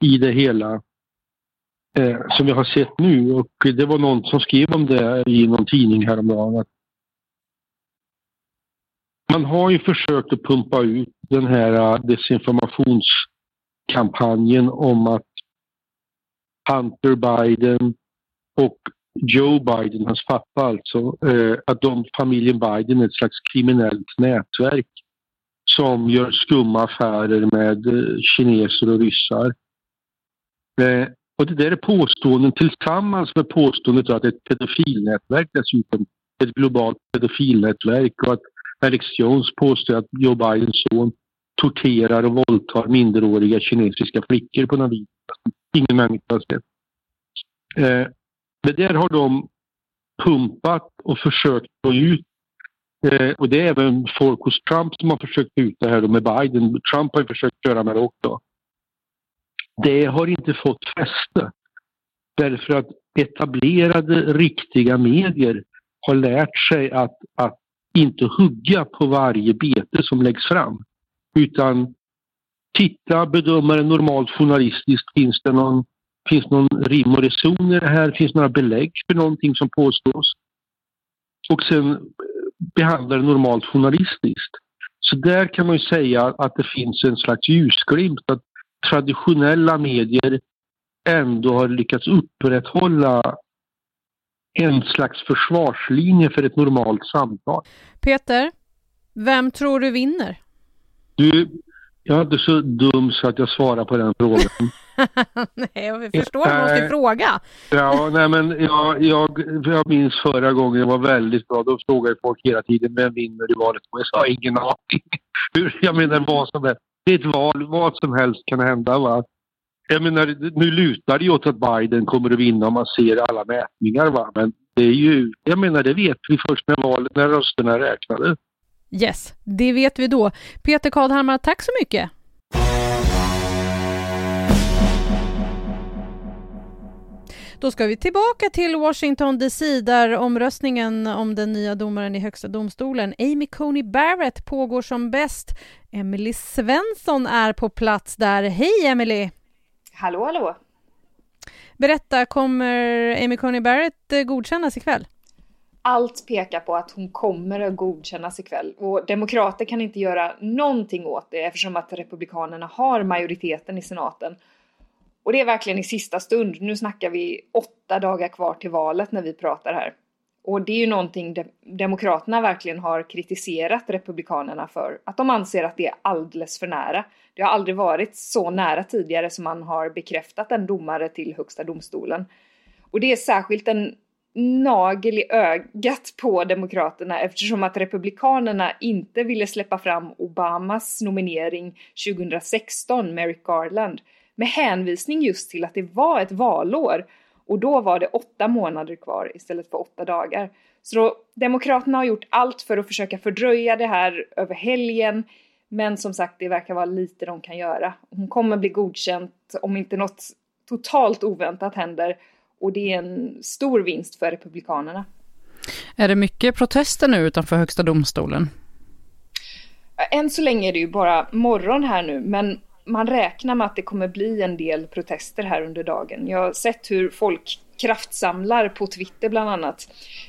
i det hela eh, som jag har sett nu. Och det var någon som skrev om det i någon tidning häromdagen. Att man har ju försökt att pumpa ut den här eh, desinformationskampanjen om att Hunter Biden och Joe Biden, hans pappa alltså, eh, att de, familjen Biden är ett slags kriminellt nätverk som gör skumma affärer med eh, kineser och ryssar. Eh, och det där är påståenden tillsammans med påståendet att det är ett pedofilnätverk dessutom, ett globalt pedofilnätverk och att Alex Jones påstår att Joe Bidens son torterar och våldtar minderåriga kinesiska flickor på något vis. Ingen människa har sett. Men där har de pumpat och försökt få ut. Eh, och det är även folk hos Trump som har försökt få ut det här med Biden. Trump har ju försökt köra med det också. Det har inte fått fäste. Därför att etablerade riktiga medier har lärt sig att, att inte hugga på varje bete som läggs fram. Utan titta, bedöma det normalt journalistiskt. Finns det någon, finns någon rim och reson i det här? Finns några belägg för någonting som påstås? Och sen behandla det normalt journalistiskt. Så där kan man ju säga att det finns en slags ljusglimt. Att traditionella medier ändå har lyckats upprätthålla en slags försvarslinje för ett normalt samtal. Peter, vem tror du vinner? Du, jag är inte så dum så att jag svarar på den frågan. nej, jag förstår, du måste fråga. ja, nej men jag, jag, jag minns förra gången, det var väldigt bra. Då frågade folk hela tiden, vem vinner i valet? Och jag sa ingen aning. jag menar vad som helst. Det är ett val, vad som helst kan hända va. Jag menar, nu lutar det ju åt att Biden kommer att vinna om man ser alla mätningar va. Men det är ju, jag menar det vet vi först när valet, när rösterna är räknade. Yes, det vet vi då. Peter Kadhammar, tack så mycket. Då ska vi tillbaka till Washington DC där omröstningen om den nya domaren i Högsta domstolen, Amy Coney Barrett, pågår som bäst. Emily Svensson är på plats där. Hej Emily! Hallå, hallå! Berätta, kommer Amy Coney Barrett eh, godkännas ikväll? Allt pekar på att hon kommer att godkännas ikväll och demokrater kan inte göra någonting åt det eftersom att republikanerna har majoriteten i senaten. Och det är verkligen i sista stund. Nu snackar vi åtta dagar kvar till valet när vi pratar här. Och det är ju någonting de Demokraterna verkligen har kritiserat Republikanerna för. Att de anser att det är alldeles för nära. Det har aldrig varit så nära tidigare som man har bekräftat en domare till Högsta domstolen. Och det är särskilt en nagel i ögat på Demokraterna eftersom att Republikanerna inte ville släppa fram Obamas nominering 2016, Merrick Garland, med hänvisning just till att det var ett valår och då var det åtta månader kvar istället för åtta dagar. Så då, Demokraterna har gjort allt för att försöka fördröja det här över helgen. Men som sagt, det verkar vara lite de kan göra. Hon kommer bli godkänt om inte något totalt oväntat händer. Och det är en stor vinst för Republikanerna. Är det mycket protester nu utanför Högsta domstolen? Än så länge är det ju bara morgon här nu, men man räknar med att det kommer bli en del protester här under dagen. Jag har sett hur folk kraftsamlar på Twitter bland annat.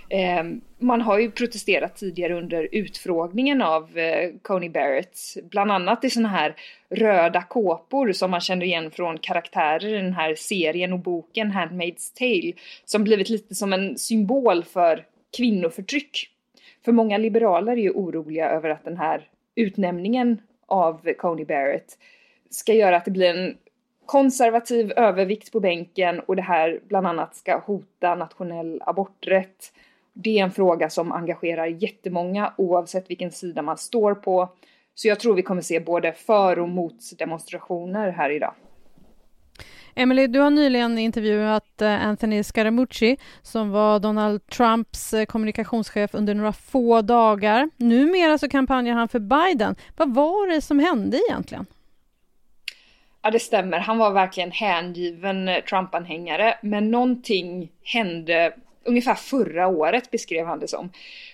Eh, man har ju protesterat tidigare under utfrågningen av eh, Coney Barrett, bland annat i sådana här röda kåpor som man känner igen från karaktärer i den här serien och boken Handmaid's Tale, som blivit lite som en symbol för kvinnoförtryck. För många liberaler är ju oroliga över att den här utnämningen av Coney Barrett ska göra att det blir en konservativ övervikt på bänken och det här bland annat ska hota nationell aborträtt. Det är en fråga som engagerar jättemånga oavsett vilken sida man står på. Så jag tror vi kommer se både för och mot demonstrationer här idag. Emily, du har nyligen intervjuat eh, Anthony Scaramucci som var Donald Trumps eh, kommunikationschef under några få dagar. Numera så kampanjar han för Biden. Vad var det som hände egentligen? Ja, det stämmer. Han var verkligen hängiven eh, Trump-anhängare, men någonting hände ungefär förra året beskrev han det som.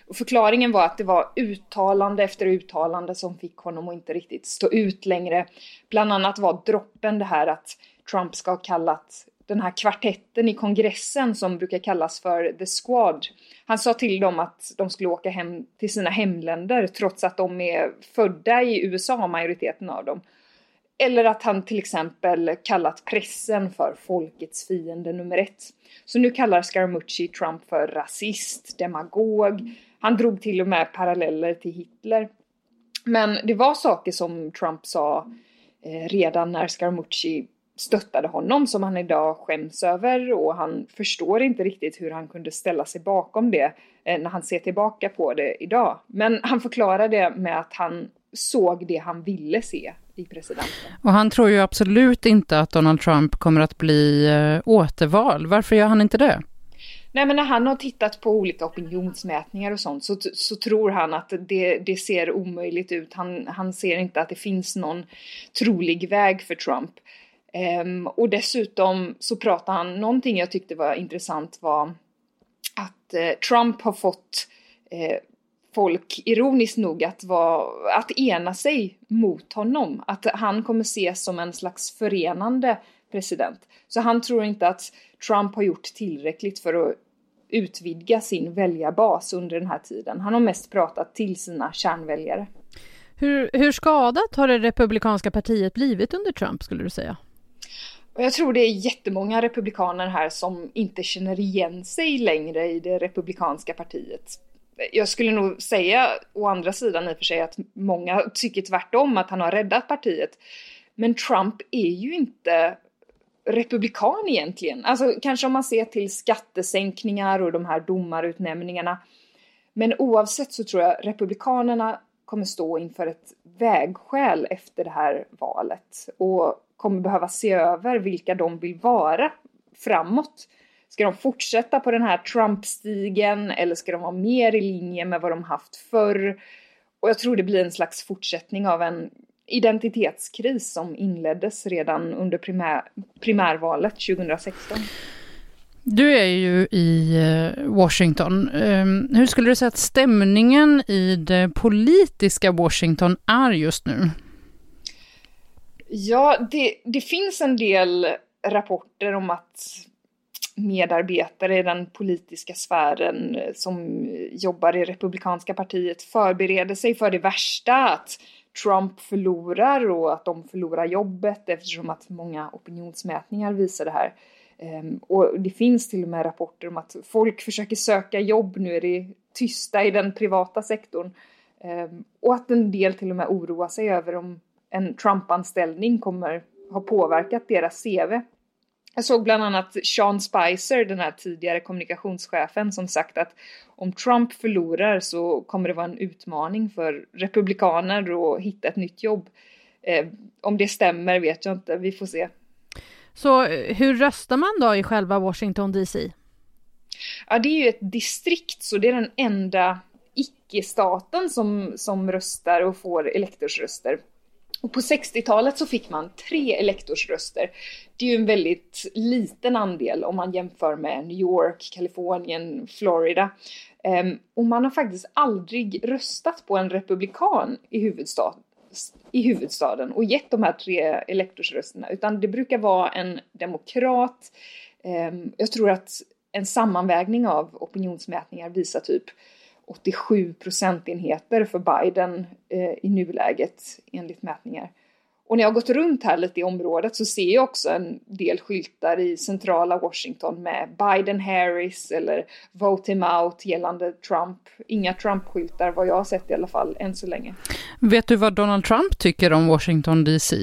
Och förklaringen var att det var uttalande efter uttalande som fick honom att inte riktigt stå ut längre. Bland annat var droppen det här att Trump ska ha kallat den här kvartetten i kongressen som brukar kallas för The Squad. Han sa till dem att de skulle åka hem till sina hemländer trots att de är födda i USA, majoriteten av dem. Eller att han till exempel kallat pressen för folkets fiende nummer ett. Så nu kallar Scaramucci Trump för rasist, demagog. Han drog till och med paralleller till Hitler. Men det var saker som Trump sa eh, redan när Scaramucci stöttade honom som han idag skäms över och han förstår inte riktigt hur han kunde ställa sig bakom det eh, när han ser tillbaka på det idag. Men han förklarar det med att han såg det han ville se i presidenten. Och han tror ju absolut inte att Donald Trump kommer att bli eh, återval. Varför gör han inte det? Nej men när han har tittat på olika opinionsmätningar och sånt så, så tror han att det, det ser omöjligt ut. Han, han ser inte att det finns någon trolig väg för Trump. Um, och dessutom så pratar han, någonting jag tyckte var intressant var att eh, Trump har fått eh, folk, ironiskt nog, att, vara, att ena sig mot honom. Att han kommer ses som en slags förenande president. Så han tror inte att Trump har gjort tillräckligt för att utvidga sin väljarbas under den här tiden. Han har mest pratat till sina kärnväljare. Hur, hur skadat har det republikanska partiet blivit under Trump skulle du säga? jag tror det är jättemånga republikaner här som inte känner igen sig längre i det republikanska partiet jag skulle nog säga å andra sidan i och för sig att många tycker tvärtom att han har räddat partiet. Men Trump är ju inte republikan egentligen. Alltså kanske om man ser till skattesänkningar och de här domarutnämningarna. Men oavsett så tror jag republikanerna kommer stå inför ett vägskäl efter det här valet och kommer behöva se över vilka de vill vara framåt. Ska de fortsätta på den här Trump-stigen eller ska de vara mer i linje med vad de haft förr? Och jag tror det blir en slags fortsättning av en identitetskris som inleddes redan under primär, primärvalet 2016. Du är ju i eh, Washington. Ehm, hur skulle du säga att stämningen i det politiska Washington är just nu? Ja, det, det finns en del rapporter om att medarbetare i den politiska sfären eh, som jobbar i Republikanska partiet förbereder sig för det värsta, att Trump förlorar och att de förlorar jobbet eftersom att många opinionsmätningar visar det här. Ehm, och det finns till och med rapporter om att folk försöker söka jobb, nu är det tysta i den privata sektorn. Ehm, och att en del till och med oroar sig över om en Trump-anställning kommer ha påverkat deras CV. Jag såg bland annat Sean Spicer, den här tidigare kommunikationschefen, som sagt att om Trump förlorar så kommer det vara en utmaning för republikaner att hitta ett nytt jobb. Eh, om det stämmer vet jag inte, vi får se. Så eh, hur röstar man då i själva Washington DC? Ja, det är ju ett distrikt, så det är den enda icke-staten som, som röstar och får elektorsröster. Och på 60-talet så fick man tre elektorsröster. Det är ju en väldigt liten andel om man jämför med New York, Kalifornien, Florida. Ehm, och man har faktiskt aldrig röstat på en republikan i, huvudstad, i huvudstaden och gett de här tre elektorsrösterna, utan det brukar vara en demokrat. Ehm, jag tror att en sammanvägning av opinionsmätningar visar typ 87 procentenheter för Biden eh, i nuläget enligt mätningar. Och när jag har gått runt här lite i området så ser jag också en del skyltar i centrala Washington med Biden Harris eller Vote him out gällande Trump. Inga Trump-skyltar vad jag har sett i alla fall än så länge. Vet du vad Donald Trump tycker om Washington DC?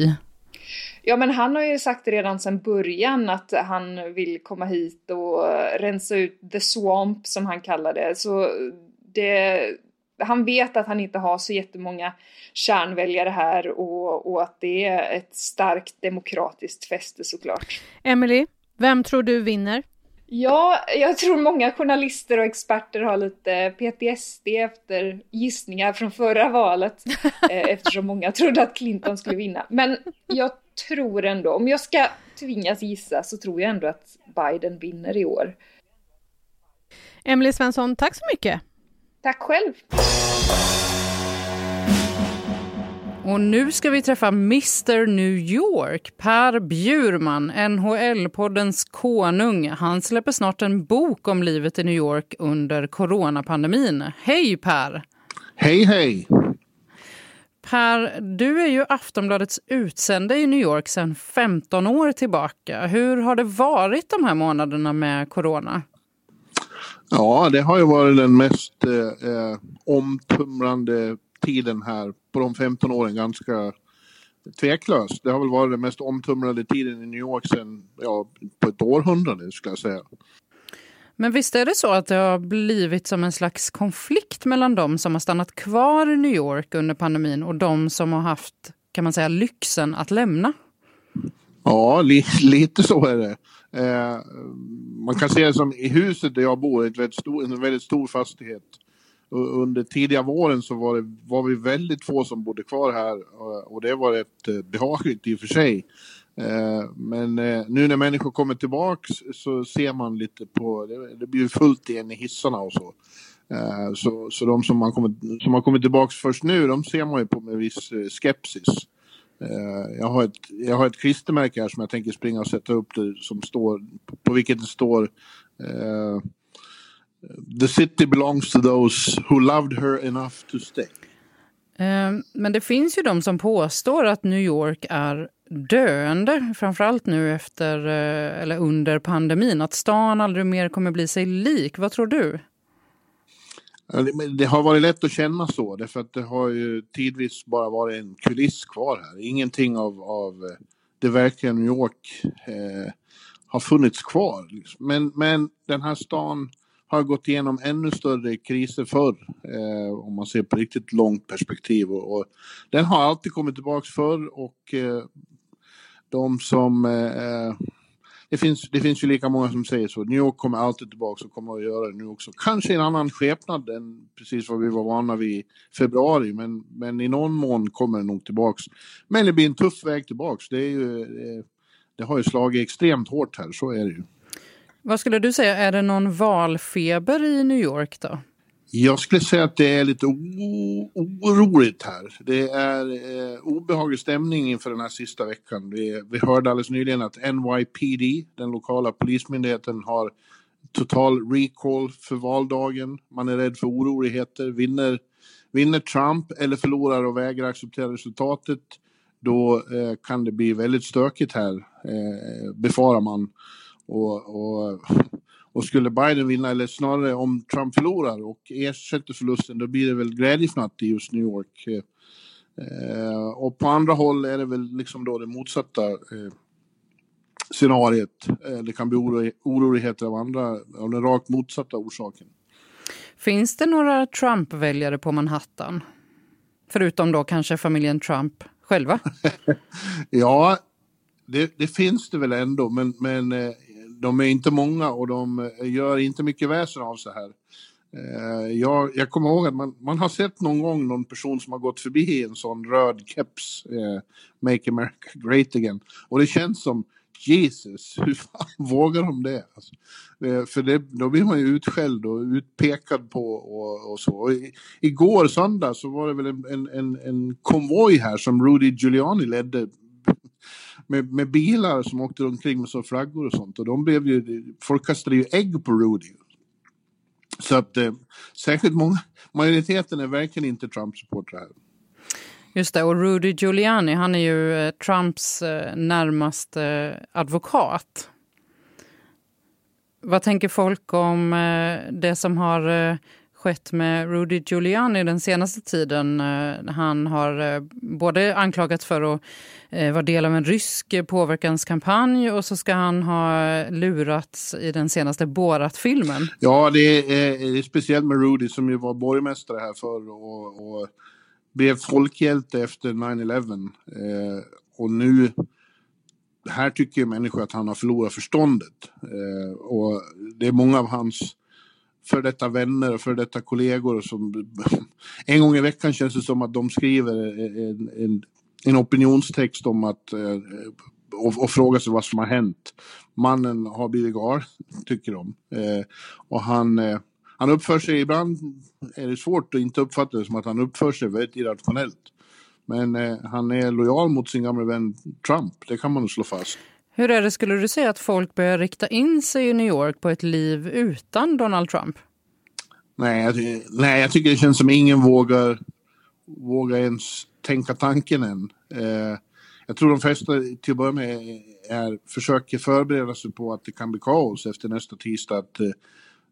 Ja, men han har ju sagt redan sedan början att han vill komma hit och rensa ut the swamp som han kallar det. Så det, han vet att han inte har så jättemånga kärnväljare här och, och att det är ett starkt demokratiskt fäste såklart. Emily, vem tror du vinner? Ja, jag tror många journalister och experter har lite PTSD efter gissningar från förra valet eh, eftersom många trodde att Clinton skulle vinna. Men jag tror ändå, om jag ska tvingas gissa så tror jag ändå att Biden vinner i år. Emily Svensson, tack så mycket. Tack själv. Och nu ska vi träffa Mr New York, Per Bjurman, NHL-poddens konung. Han släpper snart en bok om livet i New York under coronapandemin. Hej Per! Hej hej! Per, du är ju Aftonbladets utsände i New York sedan 15 år tillbaka. Hur har det varit de här månaderna med corona? Ja, det har ju varit den mest eh, eh omtumlande tiden här på de 15 åren ganska tveklöst. Det har väl varit den mest omtumlande tiden i New York sedan, ja, på ett århundrade skulle jag säga. Men visst är det så att det har blivit som en slags konflikt mellan de som har stannat kvar i New York under pandemin och de som har haft, kan man säga, lyxen att lämna? Ja, li lite så är det. Eh, man kan se det som i huset där jag bor, ett väldigt stor, en väldigt stor fastighet under tidiga våren så var, det, var vi väldigt få som bodde kvar här eh, och det var rätt eh, behagligt i och för sig. Eh, men eh, nu när människor kommer tillbaks så ser man lite på, det blir fullt igen i hissarna och så. Eh, så, så de som har, kommit, som har kommit tillbaks först nu, de ser man ju på med viss skepsis. Eh, jag har, ett, jag har ett klistermärke här som jag tänker springa och sätta upp det som står, på vilket det står eh, The city belongs to those who loved her enough to stay. Eh, men det finns ju de som påstår att New York är döende, framförallt nu efter eller under pandemin. Att stan aldrig mer kommer bli sig lik. Vad tror du? Det har varit lätt att känna så, därför att det har ju tidvis bara varit en kuliss kvar här. Ingenting av, av eh, det verkliga New York eh, har funnits kvar. Liksom. Men, men den här stan har gått igenom ännu större kriser förr eh, om man ser på riktigt långt perspektiv. Och, och den har alltid kommit tillbaks förr och eh, de som... Eh, det, finns, det finns ju lika många som säger så. New York kommer alltid tillbaka och kommer att göra det nu också. Kanske i en annan skepnad än precis vad vi var vana vid i februari men, men i någon mån kommer det nog tillbaks. Men det blir en tuff väg tillbaks. Det, är ju, det, det har ju slagit extremt hårt här, så är det ju. Vad skulle du säga, är det någon valfeber i New York då? Jag skulle säga att det är lite oroligt här. Det är eh, obehaglig stämning inför den här sista veckan. Vi, vi hörde alldeles nyligen att NYPD, den lokala polismyndigheten, har total recall för valdagen. Man är rädd för oroligheter. Vinner, vinner Trump eller förlorar och vägrar acceptera resultatet, då eh, kan det bli väldigt stökigt här, eh, befarar man. Och, och, och skulle Biden vinna, eller snarare om Trump förlorar och ersätter förlusten, då blir det väl glädjefnatt i just New York. Eh, och på andra håll är det väl liksom då det motsatta eh, scenariet. Eh, det kan bli oro, oroligheter av andra, av den rakt motsatta orsaken. Finns det några Trump-väljare på Manhattan? Förutom då kanske familjen Trump själva? ja, det, det, finns det väl ändå, men, men eh, de är inte många och de eh, gör inte mycket väsen av sig här. Eh, jag, jag kommer ihåg att man, man har sett någon gång någon person som har gått förbi en sån röd keps, eh, Make America Great Again. Och det känns som Jesus, hur fan vågar de det? Alltså, eh, för det, då blir man ju utskälld och utpekad på och, och så. Och i, igår söndag så var det väl en, en, en konvoj här som Rudy Giuliani ledde med, med bilar som åkte omkring med så flaggor och sånt. Och de blev ju, folk kastade ju ägg på Rudy. Så att eh, särskilt många, majoriteten är verkligen inte Trump-supportrar. Just det, och Rudy Giuliani, han är ju eh, Trumps eh, närmaste eh, advokat. Vad tänker folk om det som har skett med Rudy Giuliani den senaste tiden. Eh, han har eh, både anklagats för att eh, vara del av en rysk påverkanskampanj och så ska han ha lurats i den senaste Borat-filmen. Ja, det är, det är speciellt med Rudy som ju var borgmästare här förr och, och blev folkhjälte efter 9-11. Eh, och nu, här tycker människor att han har förlorat förståndet. Eh, och det är många av hans för detta vänner och för detta kollegor som en gång i veckan känns det som att de skriver en, en, en opinionstext om att eh, och, och frågar sig vad som har hänt. Mannen har blivit galen, tycker de. Eh, och han, eh, han uppför sig, ibland är det svårt att inte uppfatta det som att han uppför sig väldigt irrationellt. Men eh, han är lojal mot sin gamla vän Trump, det kan man nog slå fast. Hur är det, skulle du säga att folk börjar rikta in sig i New York på ett liv utan Donald Trump? Nej, jag, nej, jag tycker det känns som ingen vågar, vågar ens tänka tanken än. Eh, jag tror de flesta till att börja med är, försöker förbereda sig på att det kan bli kaos efter nästa tisdag. Att eh,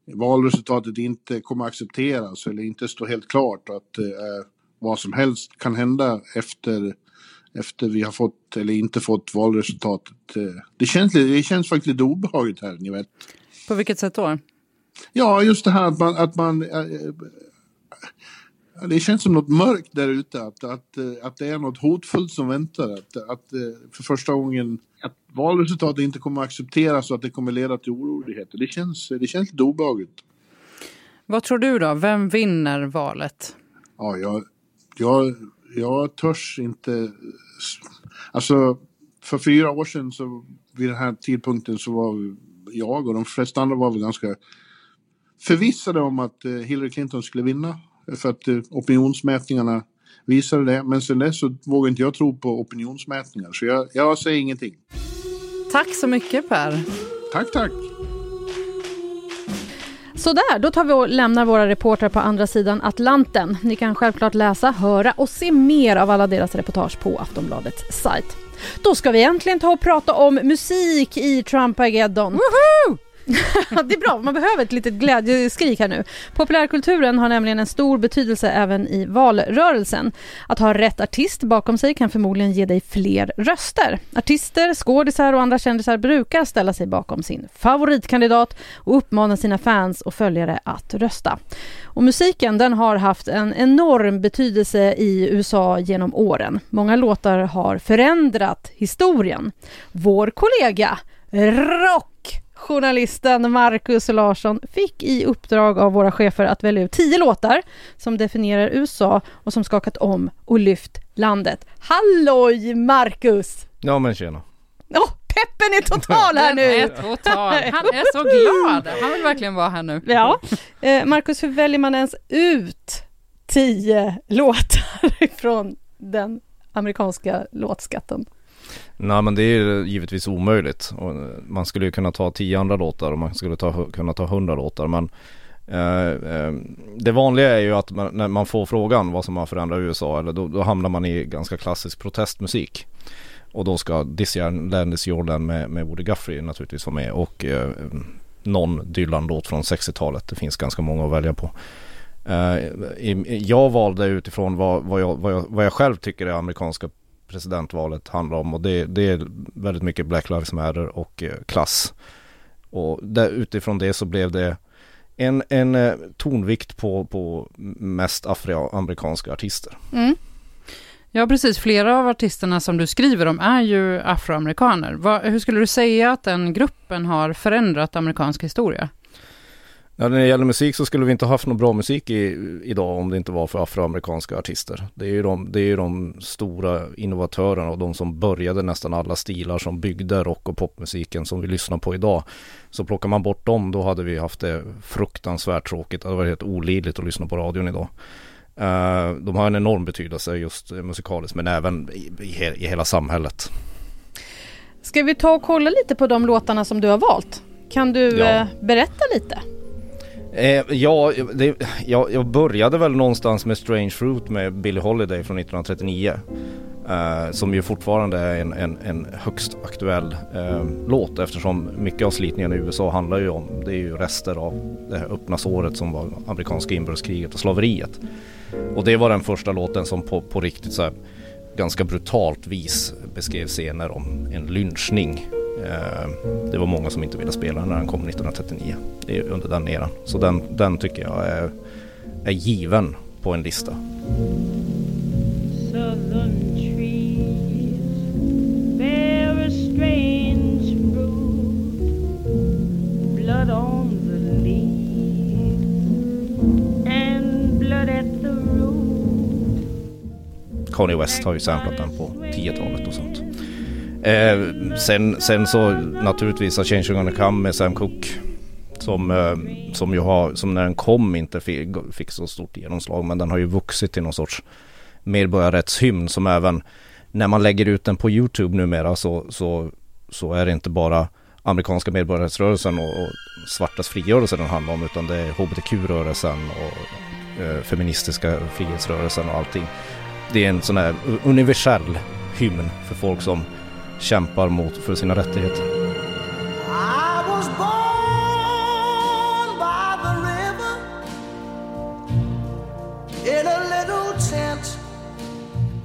valresultatet inte kommer accepteras eller inte står helt klart. Att eh, vad som helst kan hända efter, efter vi har fått eller inte fått valresultatet. Eh, det, känns, det känns faktiskt lite obehagligt här, ni vet. På vilket sätt då? Ja, just det här att man... Att man äh, äh, det känns som något mörkt där ute, att, att, att det är något hotfullt som väntar. Att, att för första gången att valresultatet inte kommer att accepteras och att det kommer leda till oroligheter. Det känns, det känns lite obehagligt. Vad tror du då? Vem vinner valet? Ja, jag, jag, jag törs inte... Alltså, för fyra år sedan så vid den här tidpunkten så var jag och de flesta andra var väl ganska förvissade om att eh, Hillary Clinton skulle vinna. För att eh, opinionsmätningarna visade det. Men sen dess så vågar inte jag tro på opinionsmätningar. Så jag, jag säger ingenting. Tack så mycket Per. Tack, tack. Sådär, då tar vi och lämnar våra reportrar på andra sidan Atlanten. Ni kan självklart läsa, höra och se mer av alla deras reportage på Aftonbladets sajt. Då ska vi äntligen ta och prata om musik i Trumpageddon. Woohoo! det är bra, man behöver ett litet glädjeskrik här nu. Populärkulturen har nämligen en stor betydelse även i valrörelsen. Att ha rätt artist bakom sig kan förmodligen ge dig fler röster. Artister, skådisar och andra kändisar brukar ställa sig bakom sin favoritkandidat och uppmana sina fans och följare att rösta. Och musiken den har haft en enorm betydelse i USA genom åren. Många låtar har förändrat historien. Vår kollega rock Journalisten Marcus Larsson fick i uppdrag av våra chefer att välja ut tio låtar som definierar USA och som skakat om och lyft landet. Halloj Marcus! Ja men tjena. Åh, peppen är total här Den är nu! total. Han är så glad. Han vill verkligen vara här nu. Ja, eh, Marcus, hur väljer man ens ut tio låtar från den amerikanska låtskatten? Nej men det är givetvis omöjligt. Och Man skulle ju kunna ta tio andra låtar och man skulle ta, kunna ta hundra låtar men eh, eh, Det vanliga är ju att man, när man får frågan vad som har förändrat USA eller då, då hamnar man i ganska klassisk protestmusik. Och då ska This Year Land Is Your Land med, med Woody Guthrie naturligtvis vara med och eh, någon Dylan-låt från 60-talet. Det finns ganska många att välja på. Eh, jag valde utifrån vad, vad, jag, vad, jag, vad jag själv tycker är amerikanska presidentvalet handlar om och det, det är väldigt mycket Black Lives Matter och eh, klass. Och där, utifrån det så blev det en, en eh, tonvikt på, på mest afroamerikanska artister. Mm. Ja, precis. Flera av artisterna som du skriver om är ju afroamerikaner. Va, hur skulle du säga att den gruppen har förändrat amerikansk historia? När det gäller musik så skulle vi inte haft någon bra musik i, idag om det inte var för afroamerikanska artister. Det är ju de, det är ju de stora innovatörerna och de som började nästan alla stilar som byggde rock och popmusiken som vi lyssnar på idag. Så plockar man bort dem då hade vi haft det fruktansvärt tråkigt. Det hade varit helt olidligt att lyssna på radion idag. Eh, de har en enorm betydelse just musikaliskt men även i, i, i hela samhället. Ska vi ta och kolla lite på de låtarna som du har valt? Kan du Ja. eh, berätta lite? Eh, ja, det, jag, jag började väl någonstans med Strange Fruit med Billie Holiday från 1939. Eh, som ju fortfarande är en, en, en högst aktuell eh, låt eftersom mycket av slitningen i USA handlar ju om, det är ju rester av det här öppna såret som var amerikanska inbördeskriget och slaveriet. Och det var den första låten som på, på riktigt så här, ganska brutalt vis beskrev scener om en lynchning. Eh, det var många som inte ville spela när den kom 1939, det är under den eran. Så den, den tycker jag är, är given på en lista. Kanye West har ju samplat den på 10-talet och sånt. Eh, sen, sen så naturligtvis A Change Gonna Come med Sam Cooke. Som, eh, som ju har, som när den kom inte fick, fick så stort genomslag men den har ju vuxit till någon sorts medborgarrättshymn som även när man lägger ut den på Youtube numera så, så, så är det inte bara amerikanska medborgarrättsrörelsen och, och svartas frigörelse den handlar om utan det är hbtq-rörelsen och eh, feministiska frihetsrörelsen och allting. Det är en sån här universell hymn för folk som kämpar mot för sina rättigheter.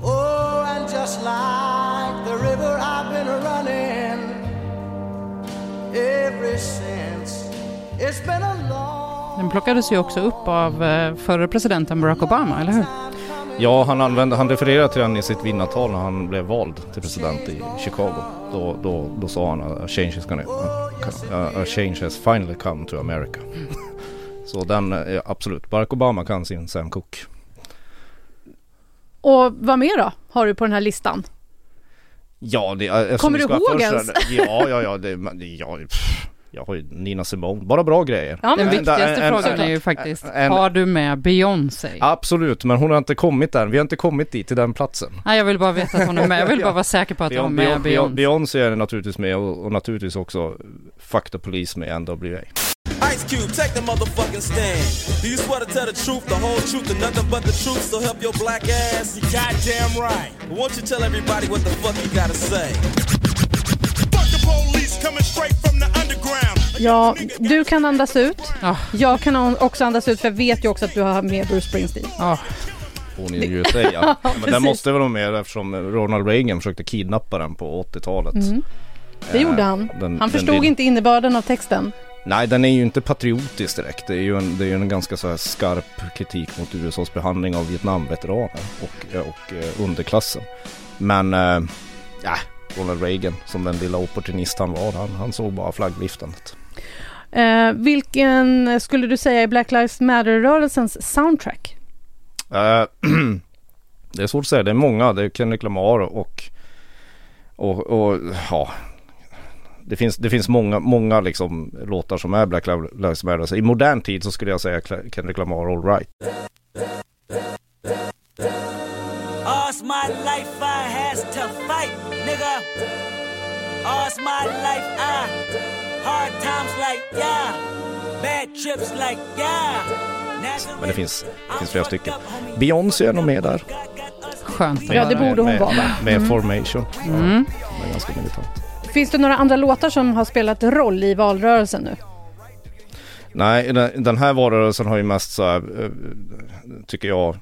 Oh, Den plockades ju också upp av eh, förre presidenten Barack Obama, eller hur? Ja, han, använde, han refererade till den i sitt vinnartal när han blev vald till president i Chicago. Då, då, då sa han a change, is gonna, a change has finally come to America. Så den, är absolut, Barack Obama kan sin Sam Cooke. Och vad mer då har du på den här listan? Ja, det, eftersom Kommer du ihåg ens? Ja, ja, ja, det- ja pff, jag har ju Nina Simone, bara bra grejer. Den En- viktigaste en- frågan en- är ju faktiskt, en- har du med Beyoncé? Absolut, men hon har inte kommit där. Vi har inte kommit dit till den platsen. Nej, jag vill bara veta att hon är med. Jag vill bara vara säker på att hon är med Beyon- Beyoncé. Beyoncé är naturligtvis med och, och naturligtvis också Fuck the Police med NWA. Ice Cube, take the motherfucking stand. Do you swear to tell the truth, the whole truth, and nothing but the truth? So help your black ass. You goddamn right. Won't you tell everybody what the fuck you gotta say? Ja, du kan andas ut. Jag kan an- också andas ut för jag vet ju också att du har med Bruce Springsteen. Hon i USA ja. Ja, Men den måste väl vara med eftersom Ronald Reagan försökte kidnappa den på 80-talet. Mm. Det Eh, gjorde han. den- han den förstod vill- inte innebörden av texten. Nej, den är ju inte patriotisk direkt. Det är ju en, det är ju en ganska så här skarp kritik mot USAs behandling av Vietnamveteraner och, och eh, underklassen. Men, äh, ja, Ronald Reagan som den lilla opportunist han var, han, han såg bara flaggliftandet. Eh, vilken skulle du säga är Black Lives Matter-rörelsens soundtrack? Eh, det är svårt att säga, det är många. Det är Kendrick Lamar och, och, och ja, det finns, det finns många, många liksom låtar som är Black Lives Matter. Så I modern tid så skulle jag säga Kendrick Lamar All Right. All's my life I has nigga. All's my life I hard times like yeah, bad trips like yeah. Men det finns, det finns flera stycken. Beyoncé är nog med där. Skönt. Ja, det borde hon med, vara, va? Med, med Mm. Formation. Ja, Mm. är ganska militant. Finns det några andra låtar som har spelat roll i valrörelsen nu? Nej, den, den här valrörelsen har ju mest så här, eh, tycker jag,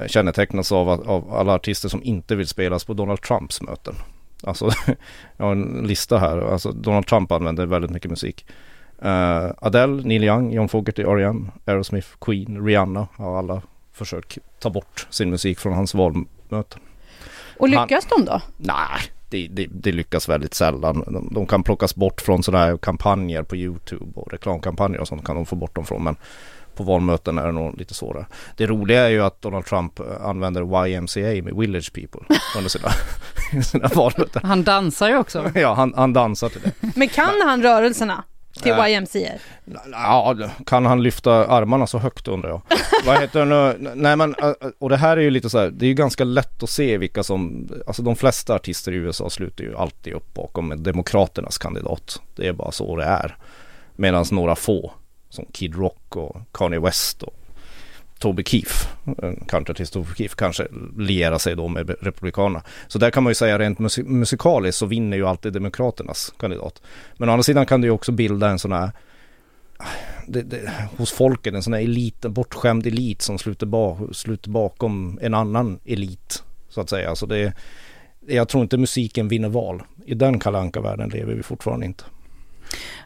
eh, kännetecknats av, av alla artister som inte vill spelas på Donald Trumps möten. Alltså, jag har en lista här. Alltså, Donald Trump använder väldigt mycket musik. Uh, Adele, Neil Young, John Fogerty, R.E.M., Aerosmith, Queen, Rihanna har alla försökt ta bort sin musik från hans valmöten. Och Han- lyckas de då? Nej, det, det, det lyckas väldigt sällan. De, de kan plockas bort från sådana här kampanjer på YouTube och reklamkampanjer och sånt kan de få bort dem från. Men på valmöten är det nog lite svårare. Det roliga är ju att Donald Trump eh, använder YMCA med Village People under sina, sina valmöten. Han dansar ju också. Ja, han, han dansar till det. Men kan han rörelserna till Äh. YMCA? Ja, kan han lyfta armarna så högt undrar jag. Vad heter det nu? Nej men, äh, och det här är ju lite så här, det är ju ganska lätt att se vilka som, alltså de flesta artister i USA slutar ju alltid upp bakom Demokraternas kandidat. Det är bara så det är. Medan några få, som Kid Rock och Kanye West och Toby Keefe, en countryartist Toby Keefe, kanske liera sig då med Republikanerna. Så där kan man ju säga rent musik musikaliskt så vinner ju alltid Demokraternas kandidat. Men å andra sidan kan det ju också bilda en sån här det, det, hos folket, en sån här elit, en bortskämd elit som sluter, ba, sluter bakom en annan elit så att säga. Så det, jag tror inte musiken vinner val. I den kalanka världen lever vi fortfarande inte.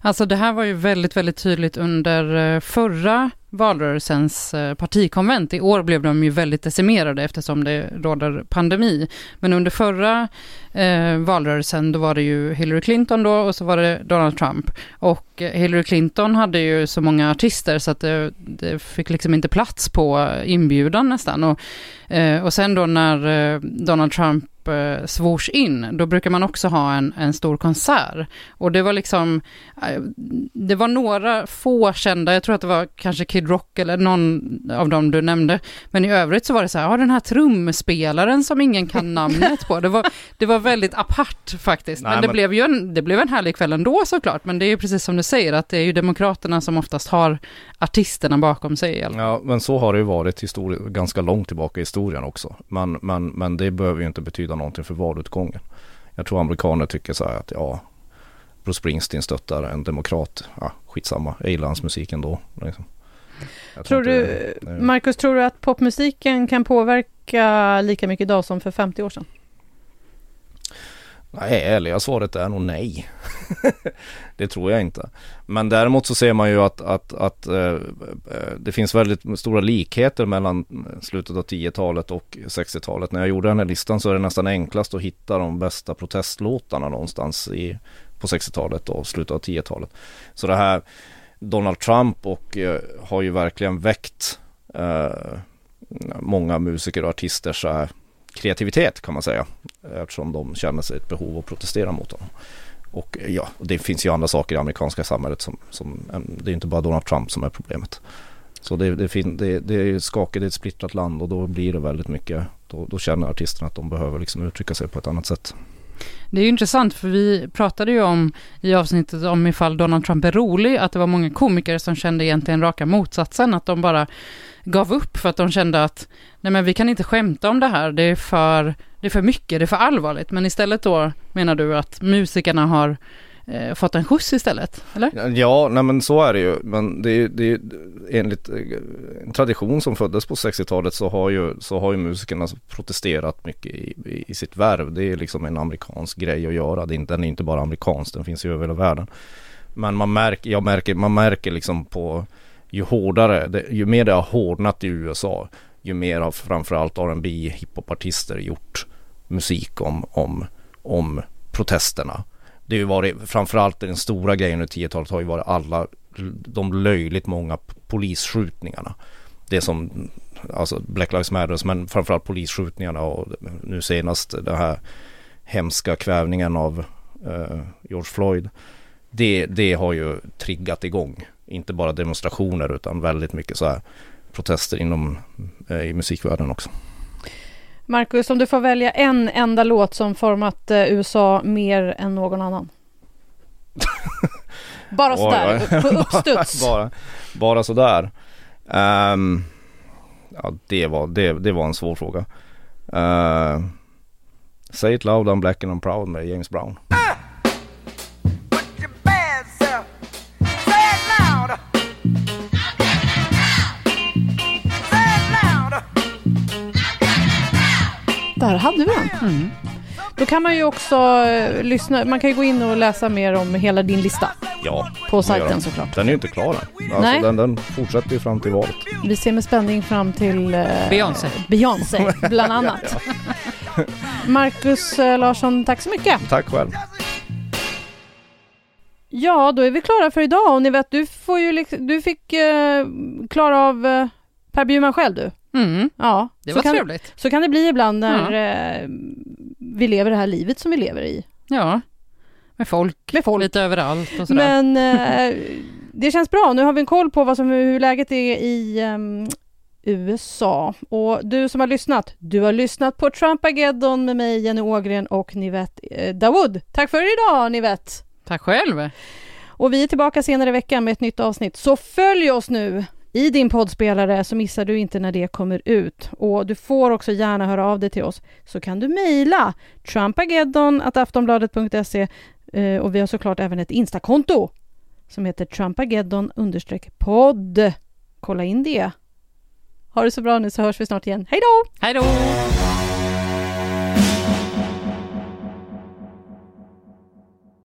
Alltså det här var ju väldigt, väldigt tydligt under eh, förra valrörelsens eh, partikonvent. I år blev de ju väldigt decimerade eftersom det råder pandemi. Men under förra eh, valrörelsen då var det ju Hillary Clinton då och så var det Donald Trump. Och eh, Hillary Clinton hade ju så många artister så att det, det fick liksom inte plats på inbjudan nästan. Och, eh, och sen då när eh, Donald Trump svors in, då brukar man också ha en, en stor konsert. Och det var liksom, det var några få kända, jag tror att det var kanske Kid Rock eller någon av dem du nämnde. Men i övrigt så var det så här, ja den här trumspelaren som ingen kan namnet på. Det var, det var väldigt apart faktiskt. Nej, men det men... blev ju en, det blev en härlig kväll ändå såklart. Men det är ju precis som du säger, att det är ju Demokraterna som oftast har artisterna bakom sig. Ja, men så har det ju varit histori- ganska långt tillbaka i historien också. Men, men, men det behöver ju inte betyda någonting för valutgången. Jag tror amerikaner tycker så här att ja, Bruce Springsteen stöttar en demokrat. Ja, skitsamma, jag gillar hans musik ändå. Liksom. Tror du, Marcus, tror du att popmusiken kan påverka lika mycket idag som för 50 år sedan? Nej, ärliga svaret är nog nej. det tror jag inte. Men däremot så ser man ju att, att, att äh, det finns väldigt stora likheter mellan slutet av 10-talet och 60-talet. När jag gjorde den här listan så är det nästan enklast att hitta de bästa protestlåtarna någonstans i, på 60-talet och slutet av 10-talet. Så det här Donald Trump och eh, har ju verkligen väckt eh, många musiker och artisters eh, kreativitet kan man säga. Eftersom de känner sig ett behov att protestera mot honom. Och eh, ja, det finns ju andra saker i amerikanska samhället som, som det är inte bara Donald Trump som är problemet. Så det, det, fin, det, det är skakigt, det är ett splittrat land och då blir det väldigt mycket, då, då känner artisterna att de behöver liksom uttrycka sig på ett annat sätt. Det är ju intressant för vi pratade ju om i avsnittet om ifall Donald Trump är rolig, att det var många komiker som kände egentligen raka motsatsen, att de bara gav upp för att de kände att nej men vi kan inte skämta om det här, det är för, det är för mycket, det är för allvarligt. Men istället då menar du att musikerna har eh, fått en skjuts istället, eller? Ja, nej men så är det ju. Men det är, det är enligt eh, en tradition som föddes på 60-talet så har ju, så har ju musikerna protesterat mycket i, i, i sitt värv. Det är liksom en amerikansk grej att göra. Det är inte, den är inte bara amerikansk, den finns ju över hela världen. Men man märker, jag märker, man märker liksom på ju hårdare, det, ju mer det har hårdnat i USA, ju mer har framförallt R&B hiphopartister gjort musik om, om, om protesterna det har ju varit framförallt den stora grejen under 10-talet har ju varit alla de löjligt många polisskjutningarna. Det som, alltså Black Lives Matter, men framförallt polisskjutningarna och nu senast den här hemska kvävningen av uh, George Floyd. Det, det har ju triggat igång, inte bara demonstrationer utan väldigt mycket så här protester inom uh, i musikvärlden också. Marcus, om du får välja en enda låt som format eh, USA mer än någon annan? bara sådär, på uppstuds. bara, bara sådär. Um, ja, det var, det, det var en svår fråga. Uh, Say it loud, I'm black and I'm proud med James Brown. Där hade vi den. Mm. Då kan man ju också eh, lyssna, man kan ju gå in och läsa mer om hela din lista. Ja, på sajten såklart. Den är ju inte klar än. Alltså, Nej. Den, den fortsätter ju fram till valet. Vi ser med spänning fram till eh, Beyoncé. Beyoncé, bland annat. Marcus eh, Larsson, tack så mycket. Tack själv. Ja, då är vi klara för idag och ni vet, du, får ju liksom, du fick eh, klara av eh, Per Bjurman själv du. Mm. Ja, det var kan, trevligt. Så kan det bli ibland när ja. eh, vi lever det här livet som vi lever i. Ja, med folk, med folk. lite överallt och sådär. Men eh, det känns bra. Nu har vi en koll på vad som, hur läget är i um, USA. Och du som har lyssnat, du har lyssnat på Trumpageddon med mig, Jenny Ågren och Nivette eh, Dawood. Tack för idag, Nivette. Tack själv. Och vi är tillbaka senare i veckan med ett nytt avsnitt. Så följ oss nu i din poddspelare så missar du inte när det kommer ut. Och du får också gärna höra av dig till oss så kan du mejla trumpageddon.aftonbladet.se eh, och vi har såklart även ett instakonto som heter trumpageddon podd. Kolla in det. Ha det så bra nu så hörs vi snart igen. Hej då! Hej då!